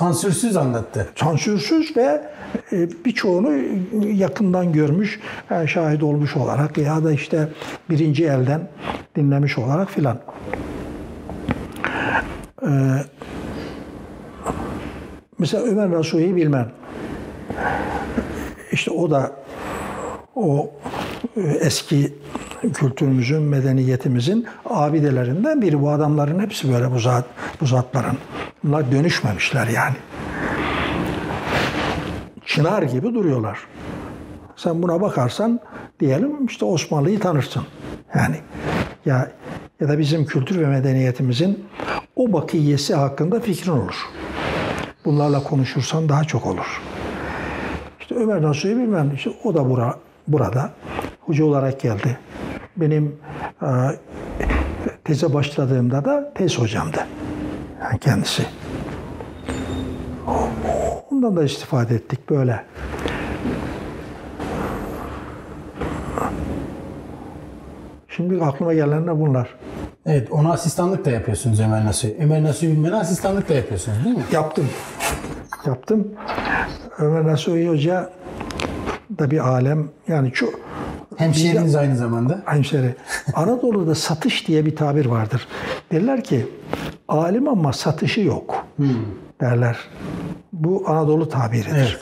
Sansürsüz anlattı. Sansürsüz ve e, birçoğunu yakından görmüş, e, şahit olmuş olarak ya da işte birinci elden dinlemiş olarak filan. Ee, mesela Ömer Nasuhi'yi bilmem. İşte o da o e, eski kültürümüzün, medeniyetimizin abidelerinden biri. Bu adamların hepsi böyle bu, zat, bu zatların. Bunlar dönüşmemişler yani. Çınar gibi duruyorlar. Sen buna bakarsan diyelim işte Osmanlı'yı tanırsın. Yani ya ya da bizim kültür ve medeniyetimizin o bakiyesi hakkında fikrin olur. Bunlarla konuşursan daha çok olur. İşte Ömer Nasuhi bilmem işte o da bura, burada hoca olarak geldi. Benim e, teze başladığımda da tez hocamdı. Yani kendisi. Ondan da istifade ettik böyle. Şimdi aklıma gelenler bunlar. Evet, ona asistanlık da yapıyorsunuz Ömer Nasuhi. Ömer Nasuhi bilmeden asistanlık da yapıyorsunuz değil mi? Yaptım. Yaptım. Ömer Nasuhi Hoca da bir alem. Yani çok Hemşehriniz aynı zamanda. hemşeri. Anadolu'da satış diye bir tabir vardır. Derler ki alim ama satışı yok derler. Bu Anadolu tabiridir. Evet.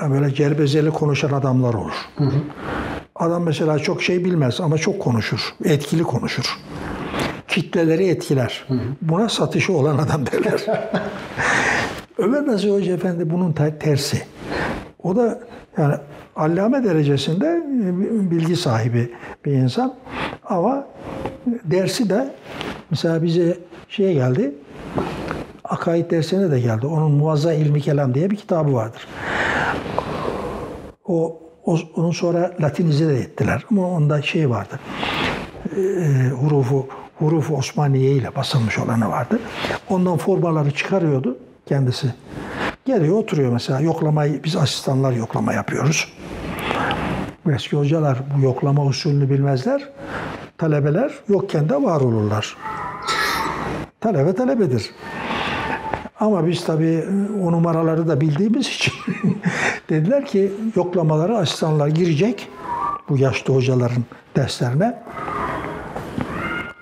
Yani böyle cerbezeli konuşan adamlar olur. Adam mesela çok şey bilmez ama çok konuşur. Etkili konuşur. Kitleleri etkiler. Buna satışı olan adam derler. Ömer Nasuhi Hoca Efendi bunun te- tersi. O da yani allame derecesinde e, bilgi sahibi bir insan. Ama dersi de mesela bize şeye geldi. Akaid dersine de geldi. Onun Muazza İlmi Kelam diye bir kitabı vardır. O, o onu sonra Latinize de ettiler. Ama onda şey vardı. E, hurufu hurufu Osmaniye ile basılmış olanı vardı. Ondan formaları çıkarıyordu kendisi. Geliyor oturuyor mesela yoklamayı biz asistanlar yoklama yapıyoruz. Eski hocalar bu yoklama usulünü bilmezler. Talebeler yokken de var olurlar. Talebe talebedir. Ama biz tabii o numaraları da bildiğimiz için dediler ki yoklamalara asistanlar girecek bu yaşlı hocaların derslerine.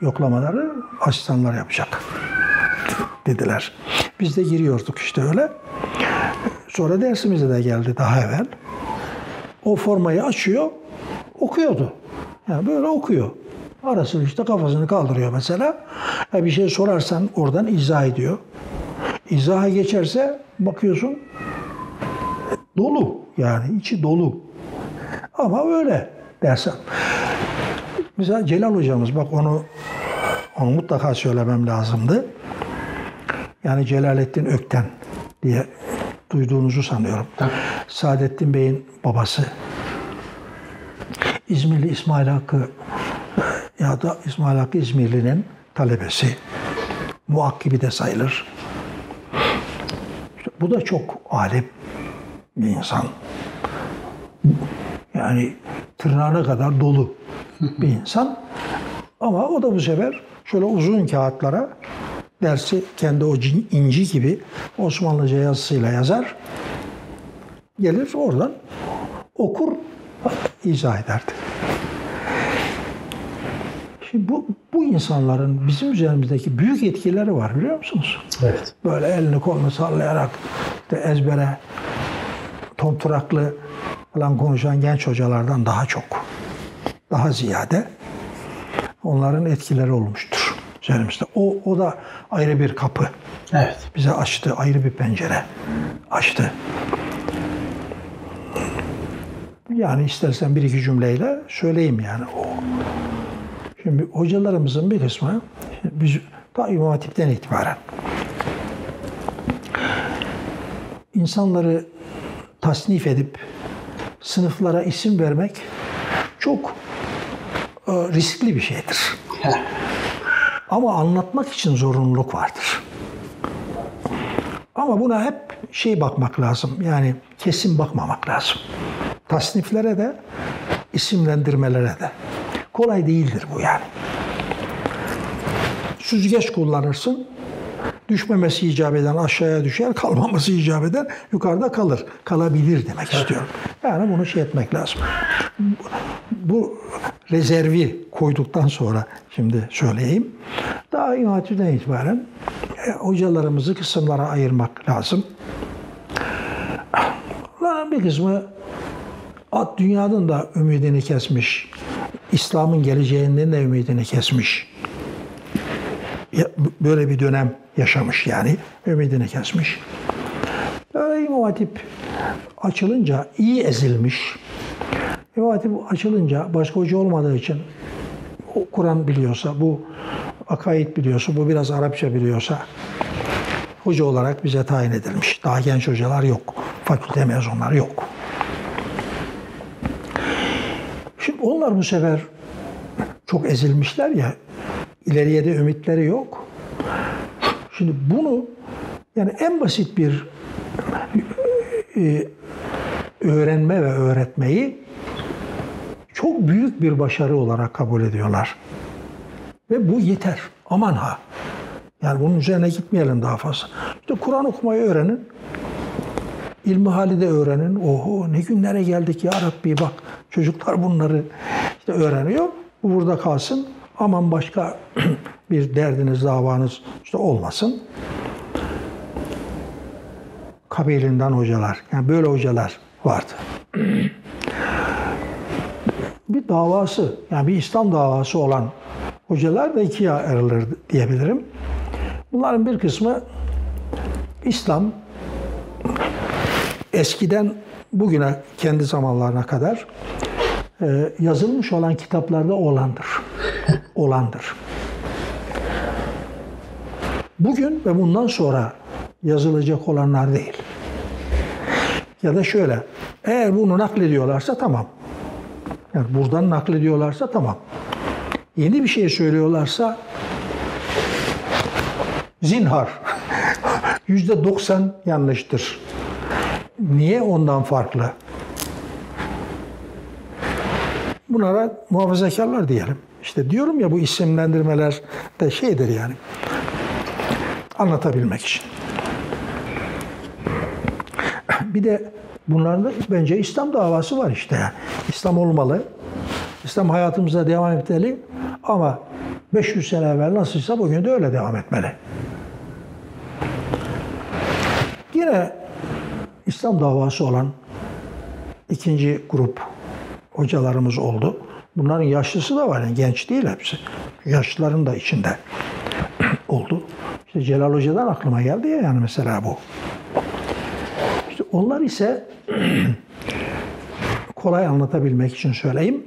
Yoklamaları asistanlar yapacak dediler. Biz de giriyorduk işte öyle. Sonra dersimize de geldi daha evvel. O formayı açıyor, okuyordu. Yani böyle okuyor. Arası işte kafasını kaldırıyor mesela. Ya bir şey sorarsan oradan izah ediyor. İzaha geçerse bakıyorsun dolu yani içi dolu. Ama öyle dersen. Mesela Celal hocamız bak onu onu mutlaka söylemem lazımdı. Yani Celalettin Ökten diye duyduğunuzu sanıyorum. Saadettin Bey'in babası. İzmirli İsmail Hakkı ya da İsmail Hakkı İzmirli'nin talebesi. Muakkibi de sayılır. İşte bu da çok alim bir insan. Yani tırnağına kadar dolu bir insan. Ama o da bu sefer şöyle uzun kağıtlara dersi kendi o inci gibi Osmanlıca yazısıyla yazar. Gelir oradan okur, izah ederdi. Şimdi bu, bu insanların bizim üzerimizdeki büyük etkileri var biliyor musunuz? Evet. Böyle elini kolunu sallayarak işte ezbere tomturaklı falan konuşan genç hocalardan daha çok, daha ziyade onların etkileri olmuştur üzerimizde. O, o da ayrı bir kapı Evet. bize açtı, ayrı bir pencere açtı. Yani istersen bir iki cümleyle söyleyeyim yani o. Şimdi hocalarımızın bir kısmı biz ta İmam Hatip'ten itibaren insanları tasnif edip sınıflara isim vermek çok e, riskli bir şeydir. Ama anlatmak için zorunluluk vardır. Ama buna hep şey bakmak lazım. Yani kesin bakmamak lazım. Tasniflere de, isimlendirmelere de. Kolay değildir bu yani. Süzgeç kullanırsın, Düşmemesi icap eden aşağıya düşer, kalmaması icap eden yukarıda kalır. Kalabilir demek istiyorum. Yani bunu şey etmek lazım. Bu, bu rezervi koyduktan sonra şimdi söyleyeyim. Daha İmam Hatip'ten itibaren e, hocalarımızı kısımlara ayırmak lazım. Bunların bir kısmı at dünyanın da ümidini kesmiş. İslam'ın geleceğinden de ümidini kesmiş. Böyle bir dönem yaşamış yani. Ümidini kesmiş. İmam Hatip açılınca iyi ezilmiş. İmam Hatip açılınca başka hoca olmadığı için Kur'an biliyorsa, bu akaid biliyorsa, bu biraz Arapça biliyorsa hoca olarak bize tayin edilmiş. Daha genç hocalar yok. Fakülte mezunları yok. Şimdi onlar bu sefer çok ezilmişler ya, ileriye de ümitleri yok. Şimdi bunu yani en basit bir e, öğrenme ve öğretmeyi çok büyük bir başarı olarak kabul ediyorlar. Ve bu yeter. Aman ha. Yani bunun üzerine gitmeyelim daha fazla. İşte Kur'an okumayı öğrenin. İlmihali de öğrenin. Oho ne günlere geldik ya Rabbi bak. Çocuklar bunları işte öğreniyor. Bu burada kalsın. Aman başka bir derdiniz, davanız işte olmasın. Kabilinden hocalar. Yani böyle hocalar vardı. davası, yani bir İslam davası olan hocalar da ikiye ayrılır diyebilirim. Bunların bir kısmı İslam eskiden bugüne kendi zamanlarına kadar e, yazılmış olan kitaplarda olandır. olandır. Bugün ve bundan sonra yazılacak olanlar değil. Ya da şöyle, eğer bunu naklediyorlarsa tamam. Yani buradan naklediyorlarsa tamam. Yeni bir şey söylüyorlarsa zinhar. Yüzde 90 yanlıştır. Niye ondan farklı? Bunlara muhafazakarlar diyelim. İşte diyorum ya bu isimlendirmeler de şeydir yani. Anlatabilmek için. Bir de bunlarda bence İslam davası var işte. Yani. İslam olmalı. İslam hayatımıza devam etmeli. Ama 500 sene evvel nasılsa bugün de öyle devam etmeli. Yine İslam davası olan ikinci grup hocalarımız oldu. Bunların yaşlısı da var, yani genç değil hepsi. Yaşlıların da içinde oldu. İşte Celal Hoca'dan aklıma geldi ya yani mesela bu. Onlar ise kolay anlatabilmek için söyleyeyim.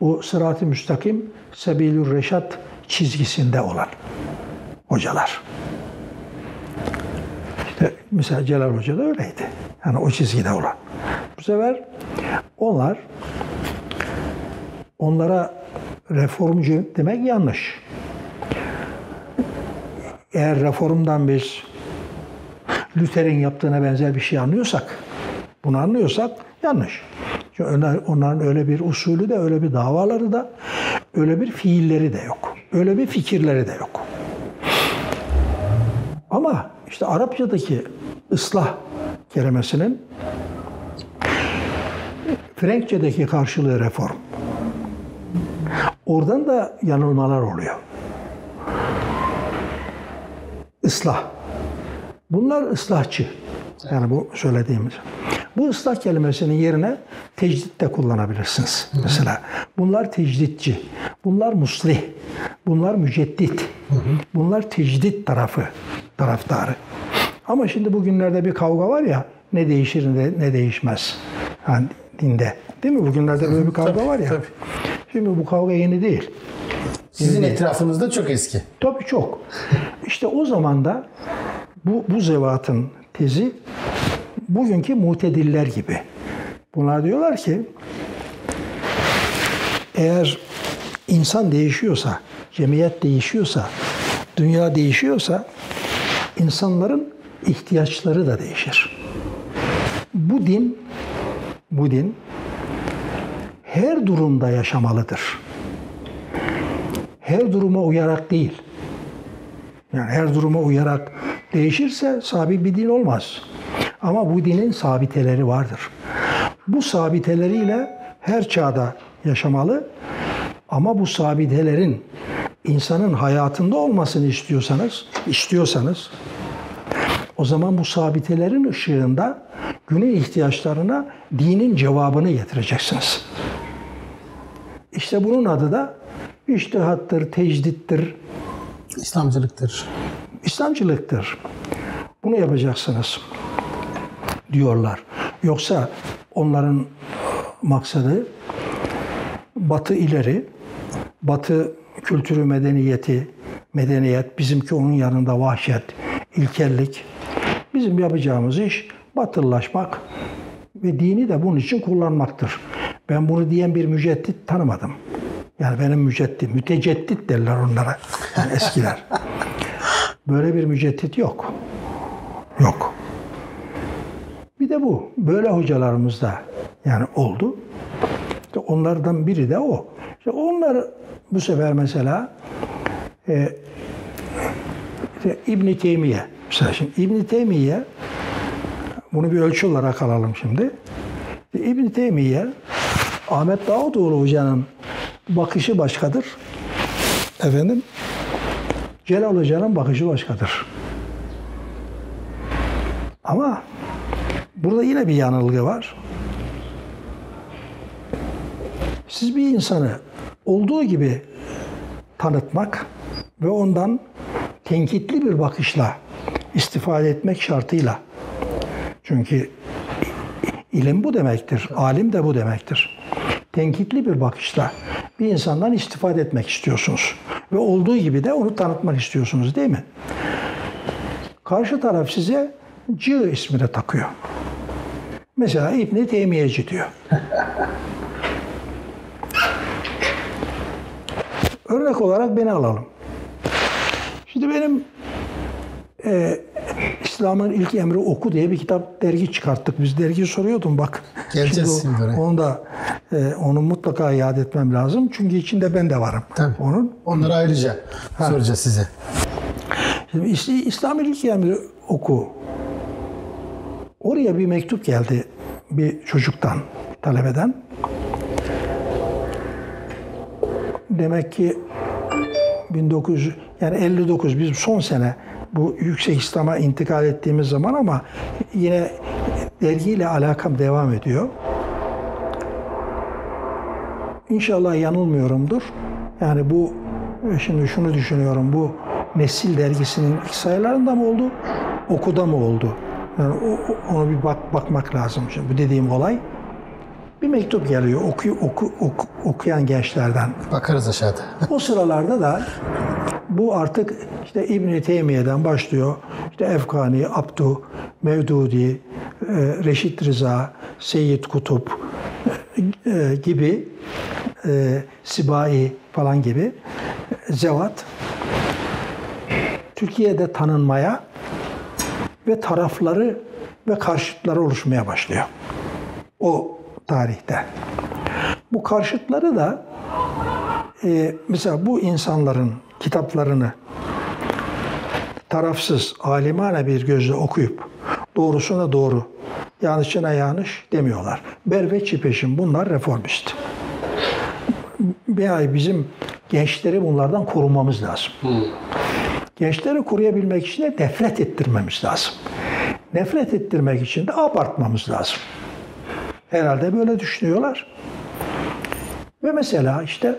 Bu sırat-ı müstakim, sebilür reşat çizgisinde olan hocalar. İşte mesela Celal Hoca da öyleydi. Yani o çizgide olan. Bu sefer onlar onlara reformcu demek yanlış. Eğer reformdan biz Luther'in yaptığına benzer bir şey anlıyorsak, bunu anlıyorsak yanlış. Çünkü onlar- onların öyle bir usulü de, öyle bir davaları da, öyle bir fiilleri de yok. Öyle bir fikirleri de yok. Ama işte Arapçadaki ıslah kelimesinin Frenkçedeki karşılığı reform. Oradan da yanılmalar oluyor. Islah. Bunlar ıslahçı. Yani bu söylediğimiz. Bu ıslah kelimesinin yerine tecdit de kullanabilirsiniz. Mesela bunlar tecditçi, bunlar muslih, bunlar müceddit, bunlar tecdit tarafı, taraftarı. Ama şimdi bugünlerde bir kavga var ya, ne değişir ne, ne değişmez. Yani dinde. Değil mi? Bugünlerde böyle bir kavga Tabii, var ya. tabii. Şimdi bu kavga yeni değil. Sizin etrafınızda çok eski. Tabii çok. İşte o zaman da bu, bu zevatın tezi bugünkü mutediller gibi. Bunlar diyorlar ki eğer insan değişiyorsa, cemiyet değişiyorsa, dünya değişiyorsa insanların ihtiyaçları da değişir. Bu din bu din her durumda yaşamalıdır her duruma uyarak değil, Yani her duruma uyarak değişirse sabit bir din olmaz. Ama bu dinin sabiteleri vardır. Bu sabiteleriyle her çağda yaşamalı. Ama bu sabitelerin insanın hayatında olmasını istiyorsanız, istiyorsanız o zaman bu sabitelerin ışığında günün ihtiyaçlarına dinin cevabını getireceksiniz. İşte bunun adı da iştihattır, tecdittir, İslamcılıktır. İslamcılıktır. Bunu yapacaksınız diyorlar. Yoksa onların maksadı batı ileri, batı kültürü medeniyeti, medeniyet, bizimki onun yanında vahşet, ilkellik. Bizim yapacağımız iş batılılaşmak ve dini de bunun için kullanmaktır. Ben bunu diyen bir müceddit tanımadım. Yani benim müceddit, müteceddit derler onlara yani eskiler. Böyle bir müceddit yok. Yok. Bir de bu. Böyle hocalarımız da yani oldu. İşte onlardan biri de o. İşte onlar bu sefer mesela e, işte İbn Teymiye. Mesela şimdi İbn Teymiye bunu bir ölçü olarak alalım şimdi. İbn Teymiye Ahmet Davutoğlu hocanın bakışı başkadır. Efendim Celal Hoca'nın bakışı başkadır. Ama burada yine bir yanılgı var. Siz bir insanı olduğu gibi tanıtmak ve ondan tenkitli bir bakışla istifade etmek şartıyla. Çünkü ilim bu demektir, alim de bu demektir. Tenkitli bir bakışla bir insandan istifade etmek istiyorsunuz. Ve olduğu gibi de onu tanıtmak istiyorsunuz değil mi? Karşı taraf size Cı ismini takıyor. Mesela İbni Teymiyeci diyor. Örnek olarak beni alalım. Şimdi benim e, İslam'ın ilk emri oku diye bir kitap dergi çıkarttık. Biz dergiyi soruyordum bak. Geleceğiz Şimdi şimdi. Onu da e, onu mutlaka iade etmem lazım. Çünkü içinde ben de varım. Tabii. Onun Onları ayrıca soracağız size. Şimdi İs- İslam ilk emri oku. Oraya bir mektup geldi bir çocuktan, talebeden. Demek ki 1900 yani 59 biz son sene bu yüksek İslam'a intikal ettiğimiz zaman ama yine dergiyle alakam devam ediyor. İnşallah yanılmıyorumdur. Yani bu şimdi şunu düşünüyorum. Bu Nesil dergisinin ilk sayılarında mı oldu? Okuda mı oldu? Yani o- o- onu bir bak bakmak lazım. Şimdi bu dediğim olay bir mektup geliyor oku, oku, oku- okuyan gençlerden. Bakarız aşağıda. O sıralarda da bu artık işte İbn Teymiye'den başlıyor. İşte Efkani, Abdu, Mevdudi, e, Reşit Rıza, Seyyid Kutup e, gibi e, Sibai falan gibi zevat Türkiye'de tanınmaya ve tarafları ve karşıtları oluşmaya başlıyor. O tarihte. Bu karşıtları da e, mesela bu insanların kitaplarını tarafsız, alimane bir gözle okuyup doğrusuna doğru, yanlışına yanlış demiyorlar. Berbe Çipeş'in bunlar reformist. Ay bizim gençleri bunlardan korumamız lazım. Gençleri koruyabilmek için de nefret ettirmemiz lazım. Nefret ettirmek için de abartmamız lazım. Herhalde böyle düşünüyorlar. Ve mesela işte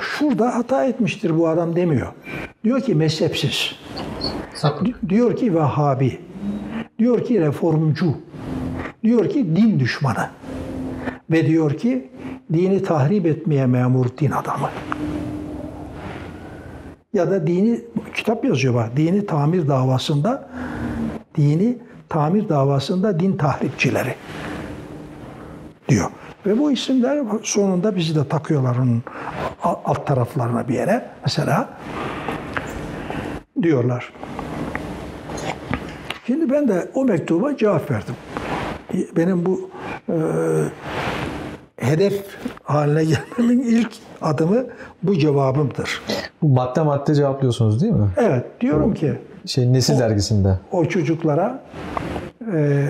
şurada hata etmiştir bu adam demiyor. Diyor ki mezhepsiz. Sapık. Diyor ki Vehhabi. Diyor ki reformcu. Diyor ki din düşmanı. Ve diyor ki dini tahrip etmeye memur din adamı. Ya da dini kitap yazıyor bak. Dini tamir davasında dini tamir davasında din tahripçileri diyor. Ve bu isimler sonunda bizi de takıyorlar onun alt taraflarına bir yere mesela diyorlar. Şimdi ben de o mektuba cevap verdim. Benim bu e, hedef haline gelmemin ilk adımı bu cevabımdır. Bu madde madde cevaplıyorsunuz değil mi? Evet diyorum ki Şey Nesil dergisinde. o çocuklara e,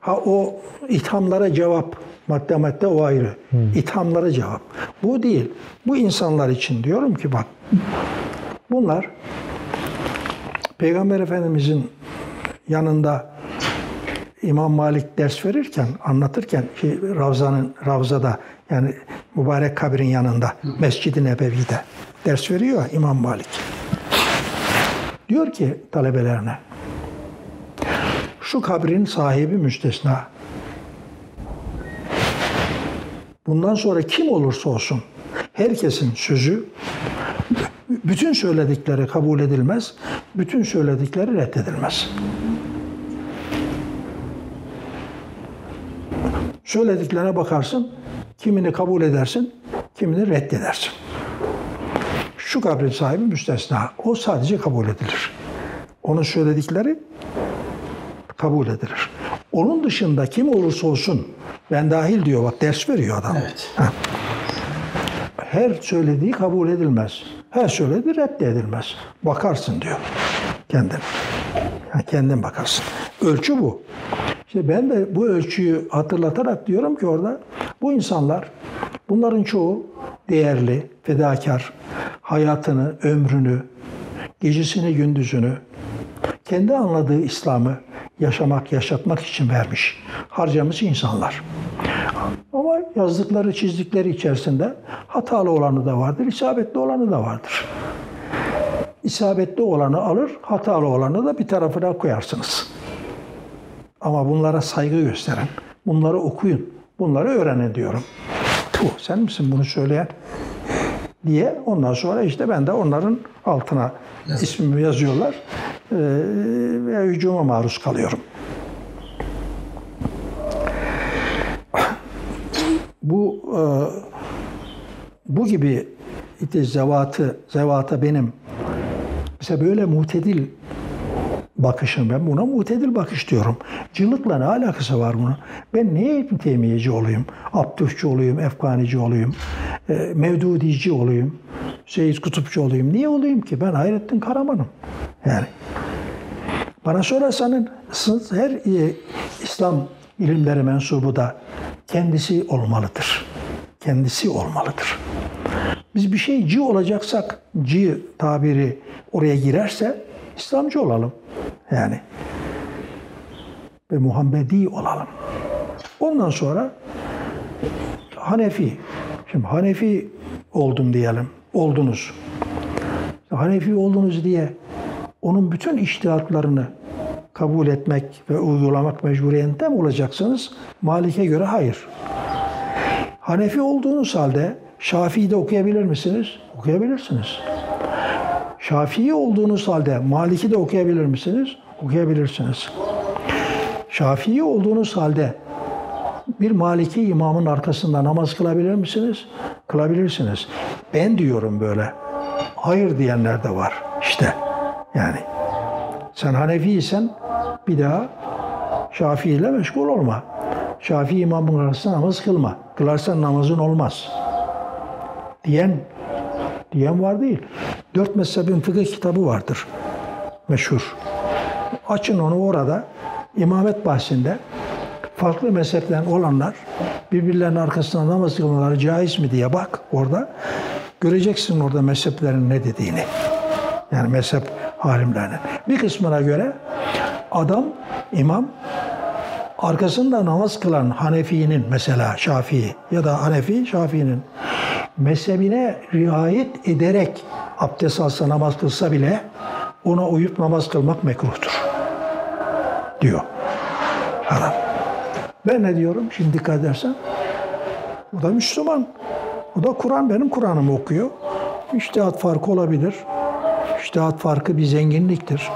ha o ithamlara cevap madde madde o ayrı. İthamlara cevap. Bu değil. Bu insanlar için diyorum ki bak bunlar Peygamber Efendimizin yanında İmam Malik ders verirken, anlatırken şey, Ravza'nın Ravza'da yani mübarek kabrin yanında Mescid-i Nebevi'de ders veriyor İmam Malik. Diyor ki talebelerine şu kabrin sahibi müstesna. Bundan sonra kim olursa olsun herkesin sözü bütün söyledikleri kabul edilmez, bütün söyledikleri reddedilmez. Söylediklerine bakarsın, kimini kabul edersin, kimini reddedersin. Şu kabrin sahibi müstesna. O sadece kabul edilir. Onun söyledikleri kabul edilir. Onun dışında kim olursa olsun ben dahil diyor bak ders veriyor adam. Evet. Ha. Her söylediği kabul edilmez. Her söylediği reddedilmez. Bakarsın diyor kendin. Yani kendin bakarsın. Ölçü bu. İşte ben de bu ölçüyü hatırlatarak diyorum ki orada bu insanlar bunların çoğu değerli, fedakar, hayatını, ömrünü, gecesini, gündüzünü kendi anladığı İslam'ı yaşamak, yaşatmak için vermiş, harcamış insanlar. Ama yazdıkları, çizdikleri içerisinde hatalı olanı da vardır, isabetli olanı da vardır. İsabetli olanı alır, hatalı olanı da bir tarafına koyarsınız. Ama bunlara saygı gösterin, bunları okuyun, bunları öğrenin diyorum. Tuh, sen misin bunu söyleyen? diye ondan sonra işte ben de onların altına ismimi yazıyorlar ve hücuma maruz kalıyorum. Bu e, bu gibi işte zevatı, zevata benim mesela böyle mutedil bakışım ben buna mutedil bakış diyorum. Cılıkla ne alakası var bunun? Ben niye İbn Teymiyeci olayım? Abdühçü olayım, Efganici olayım, e, Mevdudici olayım, Seyyid Kutupçu olayım. Niye olayım ki? Ben Hayrettin Karaman'ım. Yani bana sorarsanız her e, İslam ilimleri mensubu da kendisi olmalıdır. Kendisi olmalıdır. Biz bir şeyci olacaksak, ci tabiri oraya girerse İslamcı olalım. Yani ve Muhammedi olalım. Ondan sonra Hanefi. Şimdi Hanefi oldum diyelim. Oldunuz. Hanefi oldunuz diye onun bütün iştihatlarını kabul etmek ve uygulamak mecburiyetinde mi olacaksınız? Malik'e göre hayır. Hanefi olduğunuz halde Şafii'de okuyabilir misiniz? Okuyabilirsiniz. Şafii olduğunuz halde Malik'i de okuyabilir misiniz? Okuyabilirsiniz. Şafii olduğunuz halde bir Maliki imamın arkasında namaz kılabilir misiniz? Kılabilirsiniz. Ben diyorum böyle. Hayır diyenler de var. İşte yani. Sen Hanefiysen bir daha Şafii ile meşgul olma. Şafii imamın arasında namaz kılma. Kılarsan namazın olmaz. Diyen diyen var değil. Dört mezhebin fıkıh kitabı vardır. Meşhur. Açın onu orada. İmamet bahsinde farklı mezhepten olanlar birbirlerinin arkasında namaz kılmaları caiz mi diye bak orada. Göreceksin orada mezheplerin ne dediğini. Yani mezhep halimlerinin. Bir kısmına göre adam, imam arkasında namaz kılan Hanefi'nin mesela Şafii ya da Hanefi Şafii'nin mezhebine riayet ederek abdest alsa namaz kılsa bile ona uyup namaz kılmak mekruhtur. Diyor. Adam. Ben ne diyorum şimdi dikkat edersen? O da Müslüman. O da Kur'an benim Kur'an'ımı okuyor. İçtihat farkı olabilir. İçtihat farkı bir zenginliktir.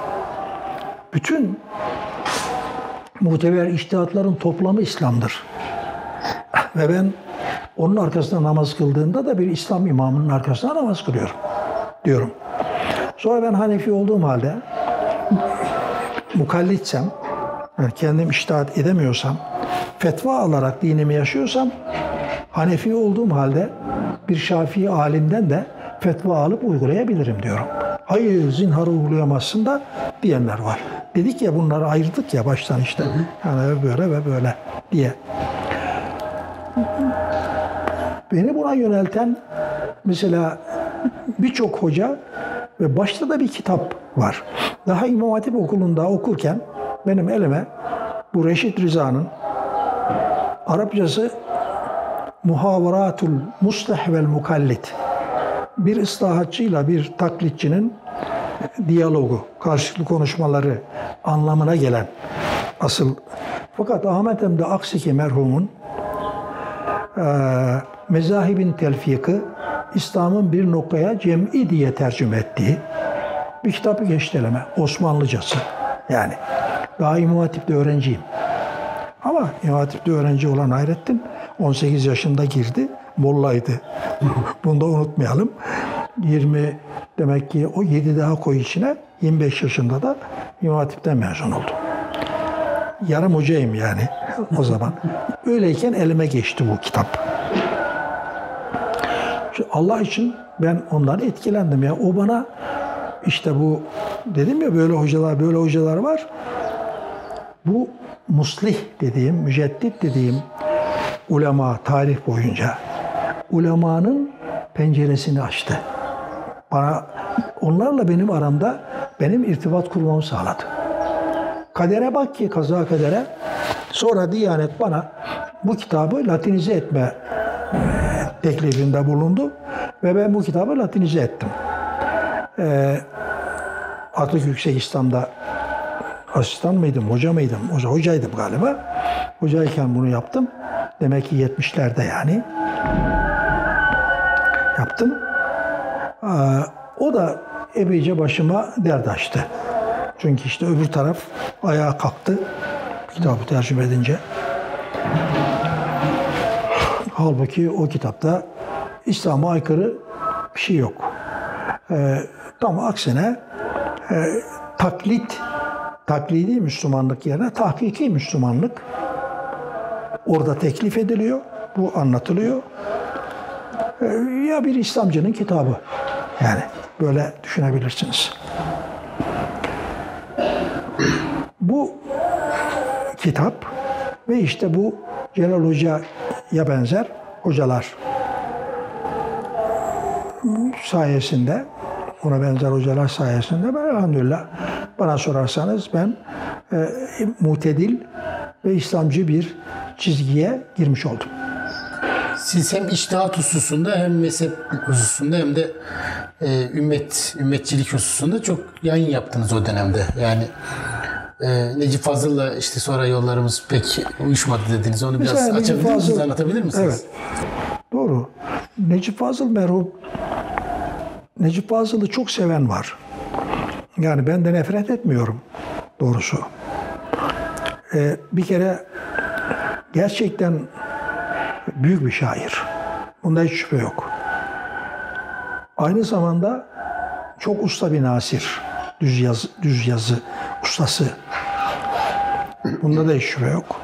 Bütün muteber içtihatların toplamı İslam'dır. Ve ben onun arkasında namaz kıldığımda da bir İslam imamının arkasında namaz kılıyorum diyorum. Sonra ben Hanefi olduğum halde mukallitsem, yani kendim iştahat edemiyorsam, fetva alarak dinimi yaşıyorsam Hanefi olduğum halde bir Şafii alimden de fetva alıp uygulayabilirim diyorum. Hayır zinharı uygulayamazsın da diyenler var. Dedik ya bunları ayırdık ya baştan işte. Yani böyle ve böyle diye. Beni buna yönelten mesela birçok hoca ve başta da bir kitap var. Daha İmam Hatip okulunda okurken benim elime bu Reşit Rıza'nın Arapçası Muhavaratul Muslih vel Mukallit bir ıslahatçıyla bir taklitçinin diyalogu, karşılıklı konuşmaları anlamına gelen asıl. Fakat Ahmet Emre Aksiki merhumun e, mezahibin telfiki İslam'ın bir noktaya cem'i diye tercüme ettiği bir kitabı geçti elime. Osmanlıcası. Yani daha İmam Hatip'te öğrenciyim. Ama İmam Hatip'te öğrenci olan Hayrettin 18 yaşında girdi. Mollaydı. Bunu da unutmayalım. 20 demek ki o 7 daha koy içine 25 yaşında da İmam Hatip'ten mezun oldu. Yarım hocayım yani o zaman. Öyleyken elime geçti bu kitap. Allah için ben ondan etkilendim ya. O bana işte bu dedim ya böyle hocalar böyle hocalar var. Bu muslih dediğim, müceddit dediğim ulema tarih boyunca ulemanın penceresini açtı. Bana onlarla benim aramda benim irtibat kurmamı sağladı. Kadere bak ki kaza kadere. Sonra Diyanet bana bu kitabı Latinize etme teklifinde bulundu ve ben bu kitabı Latinize ettim. Ee, Atatürk Yüksek İslam'da asistan mıydım, hoca mıydım? Hoca, hocaydım galiba. Hocayken bunu yaptım. Demek ki 70'lerde yani. Yaptım. O da epeyce başıma dert açtı. Çünkü işte öbür taraf ayağa kalktı. Kitabı tercüme edince. Halbuki o kitapta İslam'a aykırı bir şey yok. Ee, tam aksine e, taklit, taklidi Müslümanlık yerine tahkiki Müslümanlık orada teklif ediliyor. Bu anlatılıyor. Ee, ya bir İslamcının kitabı. Yani böyle düşünebilirsiniz. Bu kitap ve işte bu Celal Hoca'ya benzer hocalar sayesinde, ona benzer hocalar sayesinde ben elhamdülillah bana sorarsanız ben e, mutedil ve İslamcı bir çizgiye girmiş oldum. Siz hem iştihat hususunda hem mezhep hususunda hem de e, ümmet ümmetçilik hususunda çok yayın yaptınız o dönemde. Yani e, Necip Fazıl'la işte sonra yollarımız pek uyuşmadı dediniz. Onu biraz Mesela Necip açabilir misiniz, Fazıl- anlatabilir misiniz? Evet. Doğru. Necip Fazıl merhum Necip Fazıl'ı çok seven var. Yani ben de nefret etmiyorum doğrusu. Ee, bir kere gerçekten büyük bir şair. Bunda hiç şüphe yok. Aynı zamanda çok usta bir nasir. Düz yazı, düz yazı ustası. Bunda da hiç şüphe yok.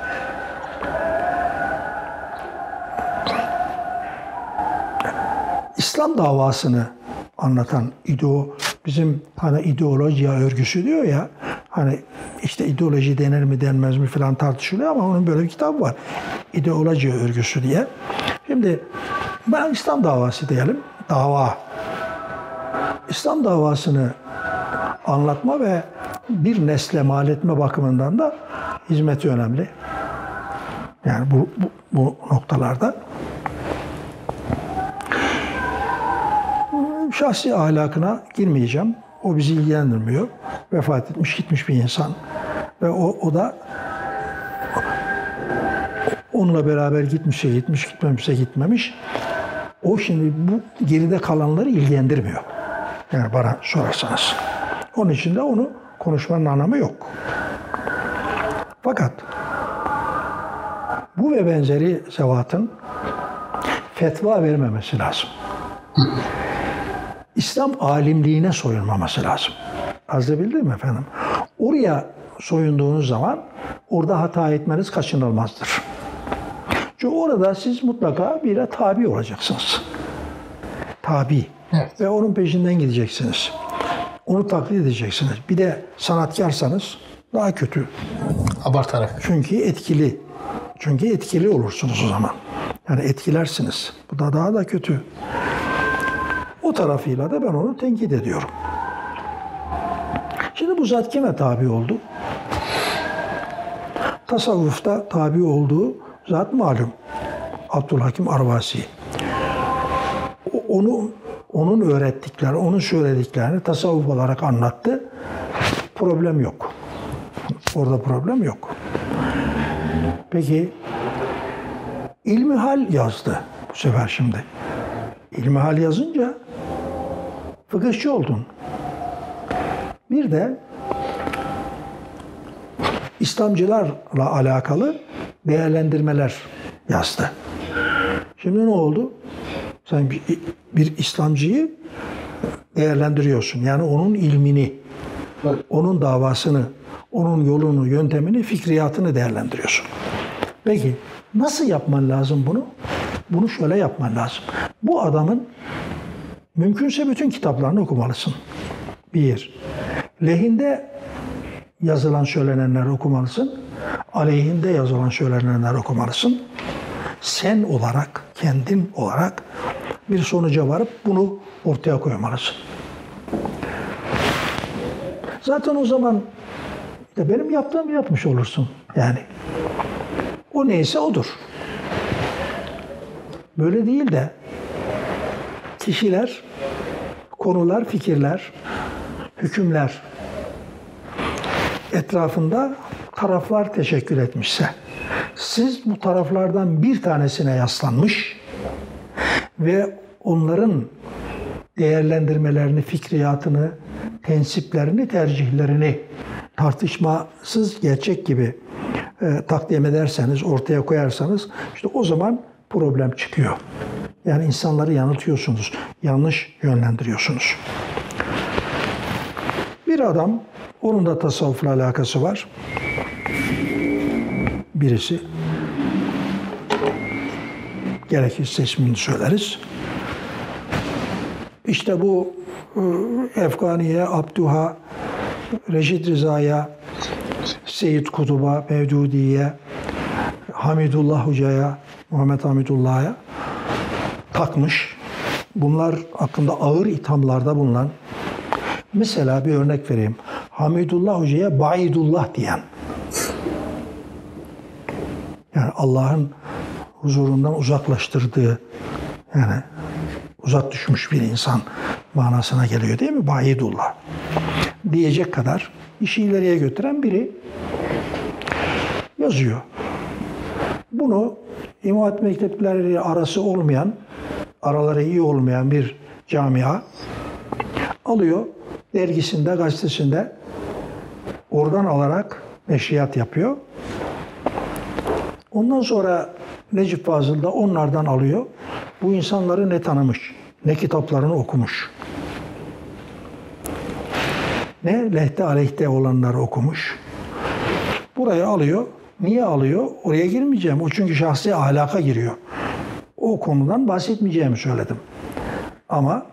İslam davasını anlatan ideo bizim hani ideolojiya örgüsü diyor ya hani işte ideoloji denir mi denmez mi filan tartışılıyor ama onun böyle bir kitabı var. İdeoloji örgüsü diye. Şimdi ben İslam davası diyelim. Dava. İslam davasını anlatma ve bir nesle mal etme bakımından da hizmeti önemli. Yani bu, bu, bu noktalarda. Şahsi ahlakına girmeyeceğim. O bizi ilgilendirmiyor. Vefat etmiş gitmiş bir insan. Ve o, o da onunla beraber gitmişse gitmiş, gitmemişse gitmemiş. O şimdi bu geride kalanları ilgilendirmiyor. Yani bana sorarsanız. Onun için de onu konuşmanın anlamı yok. Fakat bu ve benzeri zevatın fetva vermemesi lazım. İslam alimliğine soyunmaması lazım. Anlatabildim mi efendim? Oraya soyunduğunuz zaman orada hata etmeniz kaçınılmazdır. Çünkü orada siz mutlaka bire tabi olacaksınız. Tabi. Evet. Ve onun peşinden gideceksiniz. Onu taklit edeceksiniz. Bir de sanatkarsanız daha kötü. Abartarak. Çünkü etkili. Çünkü etkili olursunuz o zaman. Yani etkilersiniz. Bu da daha da kötü. O tarafıyla da ben onu tenkit ediyorum. Şimdi bu zat kime tabi oldu? Tasavvufta tabi olduğu zat malum. Abdülhakim Arvasi. Onu onun öğrettikleri, onun söylediklerini tasavvuf olarak anlattı. Problem yok. Orada problem yok. Peki İlmihal yazdı bu sefer şimdi. İlmihal yazınca fıkıhçı oldun. Bir de İslamcılarla alakalı değerlendirmeler yazdı. Şimdi ne oldu? Sen bir, bir İslamcıyı değerlendiriyorsun. Yani onun ilmini, onun davasını, onun yolunu, yöntemini, fikriyatını değerlendiriyorsun. Peki nasıl yapman lazım bunu? Bunu şöyle yapman lazım. Bu adamın mümkünse bütün kitaplarını okumalısın. Bir. Lehinde yazılan söylenenleri okumalısın. Aleyhinde yazılan söylenenleri okumalısın. Sen olarak, kendin olarak bir sonuca varıp bunu ortaya koymalısın. Zaten o zaman işte benim yaptığımı yapmış olursun. Yani o neyse odur. Böyle değil de kişiler, konular, fikirler, hükümler etrafında taraflar teşekkür etmişse, siz bu taraflardan bir tanesine yaslanmış ve onların değerlendirmelerini, fikriyatını, tensiplerini, tercihlerini tartışmasız gerçek gibi e, takdim ederseniz, ortaya koyarsanız işte o zaman problem çıkıyor. Yani insanları yanıltıyorsunuz, yanlış yönlendiriyorsunuz. Bir adam, onun da tasavvufla alakası var. Birisi, gerekirse ismini söyleriz. İşte bu e, Efganiye, Abduha, Reşit Rıza'ya, Seyyid Kutub'a, Mevdudi'ye, Hamidullah Hoca'ya, Muhammed Hamidullah'a takmış. Bunlar hakkında ağır ithamlarda bulunan. Mesela bir örnek vereyim. Hamidullah Hoca'ya Baidullah diyen. Yani Allah'ın huzurundan uzaklaştırdığı yani uzak düşmüş bir insan manasına geliyor değil mi? Baidullah. Diyecek kadar işi ileriye götüren biri yazıyor. Bunu İmam Hatip mektepleri arası olmayan, araları iyi olmayan bir camia alıyor dergisinde, gazetesinde oradan alarak neşriyat yapıyor. Ondan sonra Necip Fazıl da onlardan alıyor. Bu insanları ne tanımış, ne kitaplarını okumuş. Ne lehte aleyhte olanları okumuş. Burayı alıyor. Niye alıyor? Oraya girmeyeceğim. O çünkü şahsi ahlaka giriyor. O konudan bahsetmeyeceğimi söyledim. Ama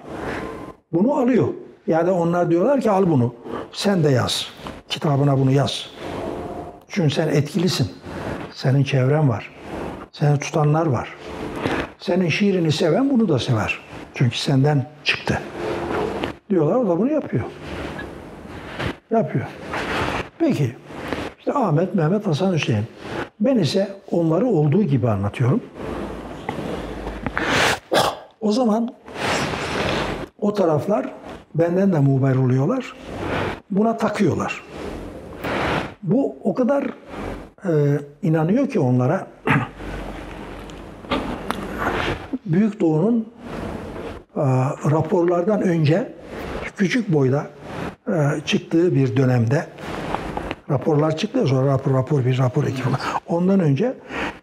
bunu alıyor. Yani onlar diyorlar ki al bunu. Sen de yaz. Kitabına bunu yaz. Çünkü sen etkilisin. Senin çevren var. Seni tutanlar var. Senin şiirini seven bunu da sever. Çünkü senden çıktı. Diyorlar o da bunu yapıyor. Yapıyor. Peki. İşte Ahmet, Mehmet, Hasan, Hüseyin. Ben ise onları olduğu gibi anlatıyorum. O zaman o taraflar benden de muber oluyorlar. Buna takıyorlar. Bu o kadar e, inanıyor ki onlara Büyük Doğu'nun e, raporlardan önce küçük boyda e, çıktığı bir dönemde raporlar çıktı sonra rapor rapor bir rapor iki falan. Ondan önce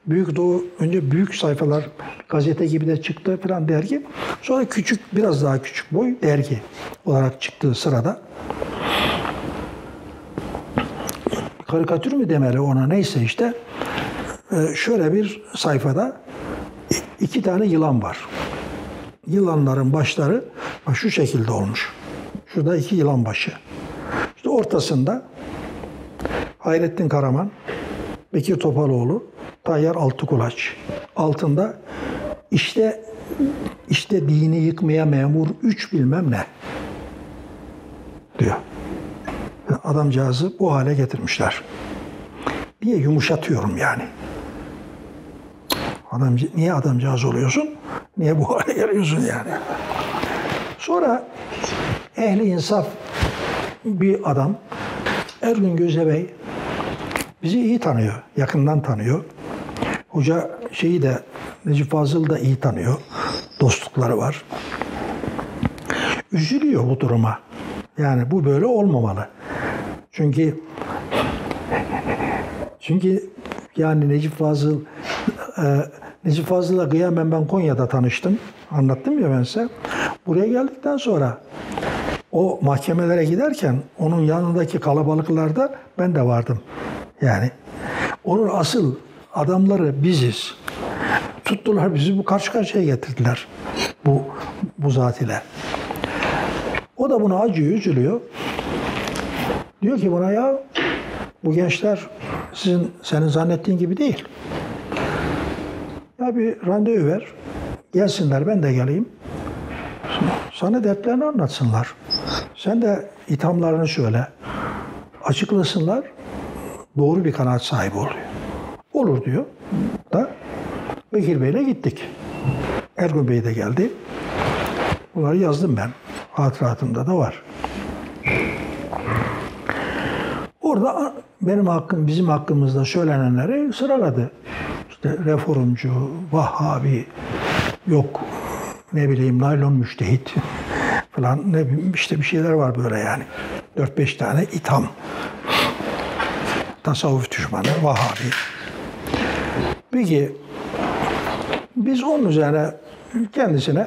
Büyük Doğu önce büyük sayfalar gazete gibi de çıktı falan dergi. Sonra küçük biraz daha küçük boy dergi olarak çıktığı sırada karikatür mü demeli ona neyse işte e, şöyle bir sayfada iki tane yılan var. Yılanların başları şu şekilde olmuş. Şurada iki yılan başı. İşte ortasında Hayrettin Karaman, Bekir Topaloğlu, Tayyar Altıkulaç. Altında işte işte dini yıkmaya memur üç bilmem ne diyor. Adamcağızı bu hale getirmişler. Diye yumuşatıyorum yani. Adam, niye adamcağız oluyorsun? Niye bu hale geliyorsun yani? Sonra ehli insaf bir adam Ergün Gözebey bizi iyi tanıyor, yakından tanıyor. Hoca şeyi de Necip Fazıl da iyi tanıyor. Dostlukları var. Üzülüyor bu duruma. Yani bu böyle olmamalı. Çünkü çünkü yani Necip Fazıl e, Necip Fazıl'la kıyamen ben Konya'da tanıştım. Anlattım ya ben size. Buraya geldikten sonra o mahkemelere giderken onun yanındaki kalabalıklarda ben de vardım. Yani onun asıl adamları biziz. Tuttular bizi bu karşı karşıya getirdiler. Bu bu zat ile. O da buna acıyor, üzülüyor. Diyor ki buna ya bu gençler sizin senin zannettiğin gibi değil. Ya bir randevu ver. Gelsinler ben de geleyim. Sana dertlerini anlatsınlar. Sen de ithamlarını söyle. Açıklasınlar. Doğru bir kanaat sahibi oluyor. Olur diyor. Da Bekir Bey'le gittik. Ergun Bey de geldi. Bunları yazdım ben. Hatıratımda da var. Orada benim hakkım, bizim hakkımızda söylenenleri sıraladı. İşte reformcu, Vahhabi, yok ne bileyim naylon müştehit falan ne bileyim işte bir şeyler var böyle yani. 4-5 tane itham. Tasavvuf düşmanı, Vahhabi. Peki biz onun üzerine kendisine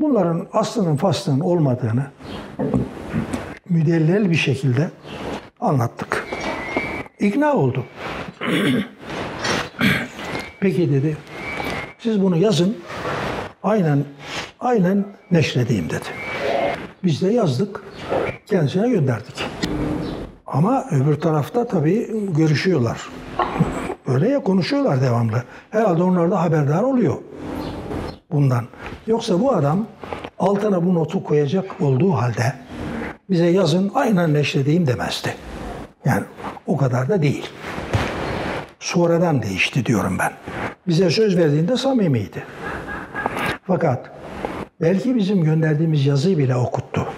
bunların aslının faslının olmadığını müdellel bir şekilde anlattık. İkna oldu. Peki dedi. Siz bunu yazın. Aynen aynen neşredeyim dedi. Biz de yazdık. Kendisine gönderdik. Ama öbür tarafta tabii görüşüyorlar. Öyle ya konuşuyorlar devamlı. Herhalde onlar da haberdar oluyor bundan. Yoksa bu adam altına bu notu koyacak olduğu halde bize yazın aynen neşredeyim demezdi. Yani o kadar da değil. Sonradan değişti diyorum ben. Bize söz verdiğinde samimiydi. Fakat belki bizim gönderdiğimiz yazıyı bile okuttu.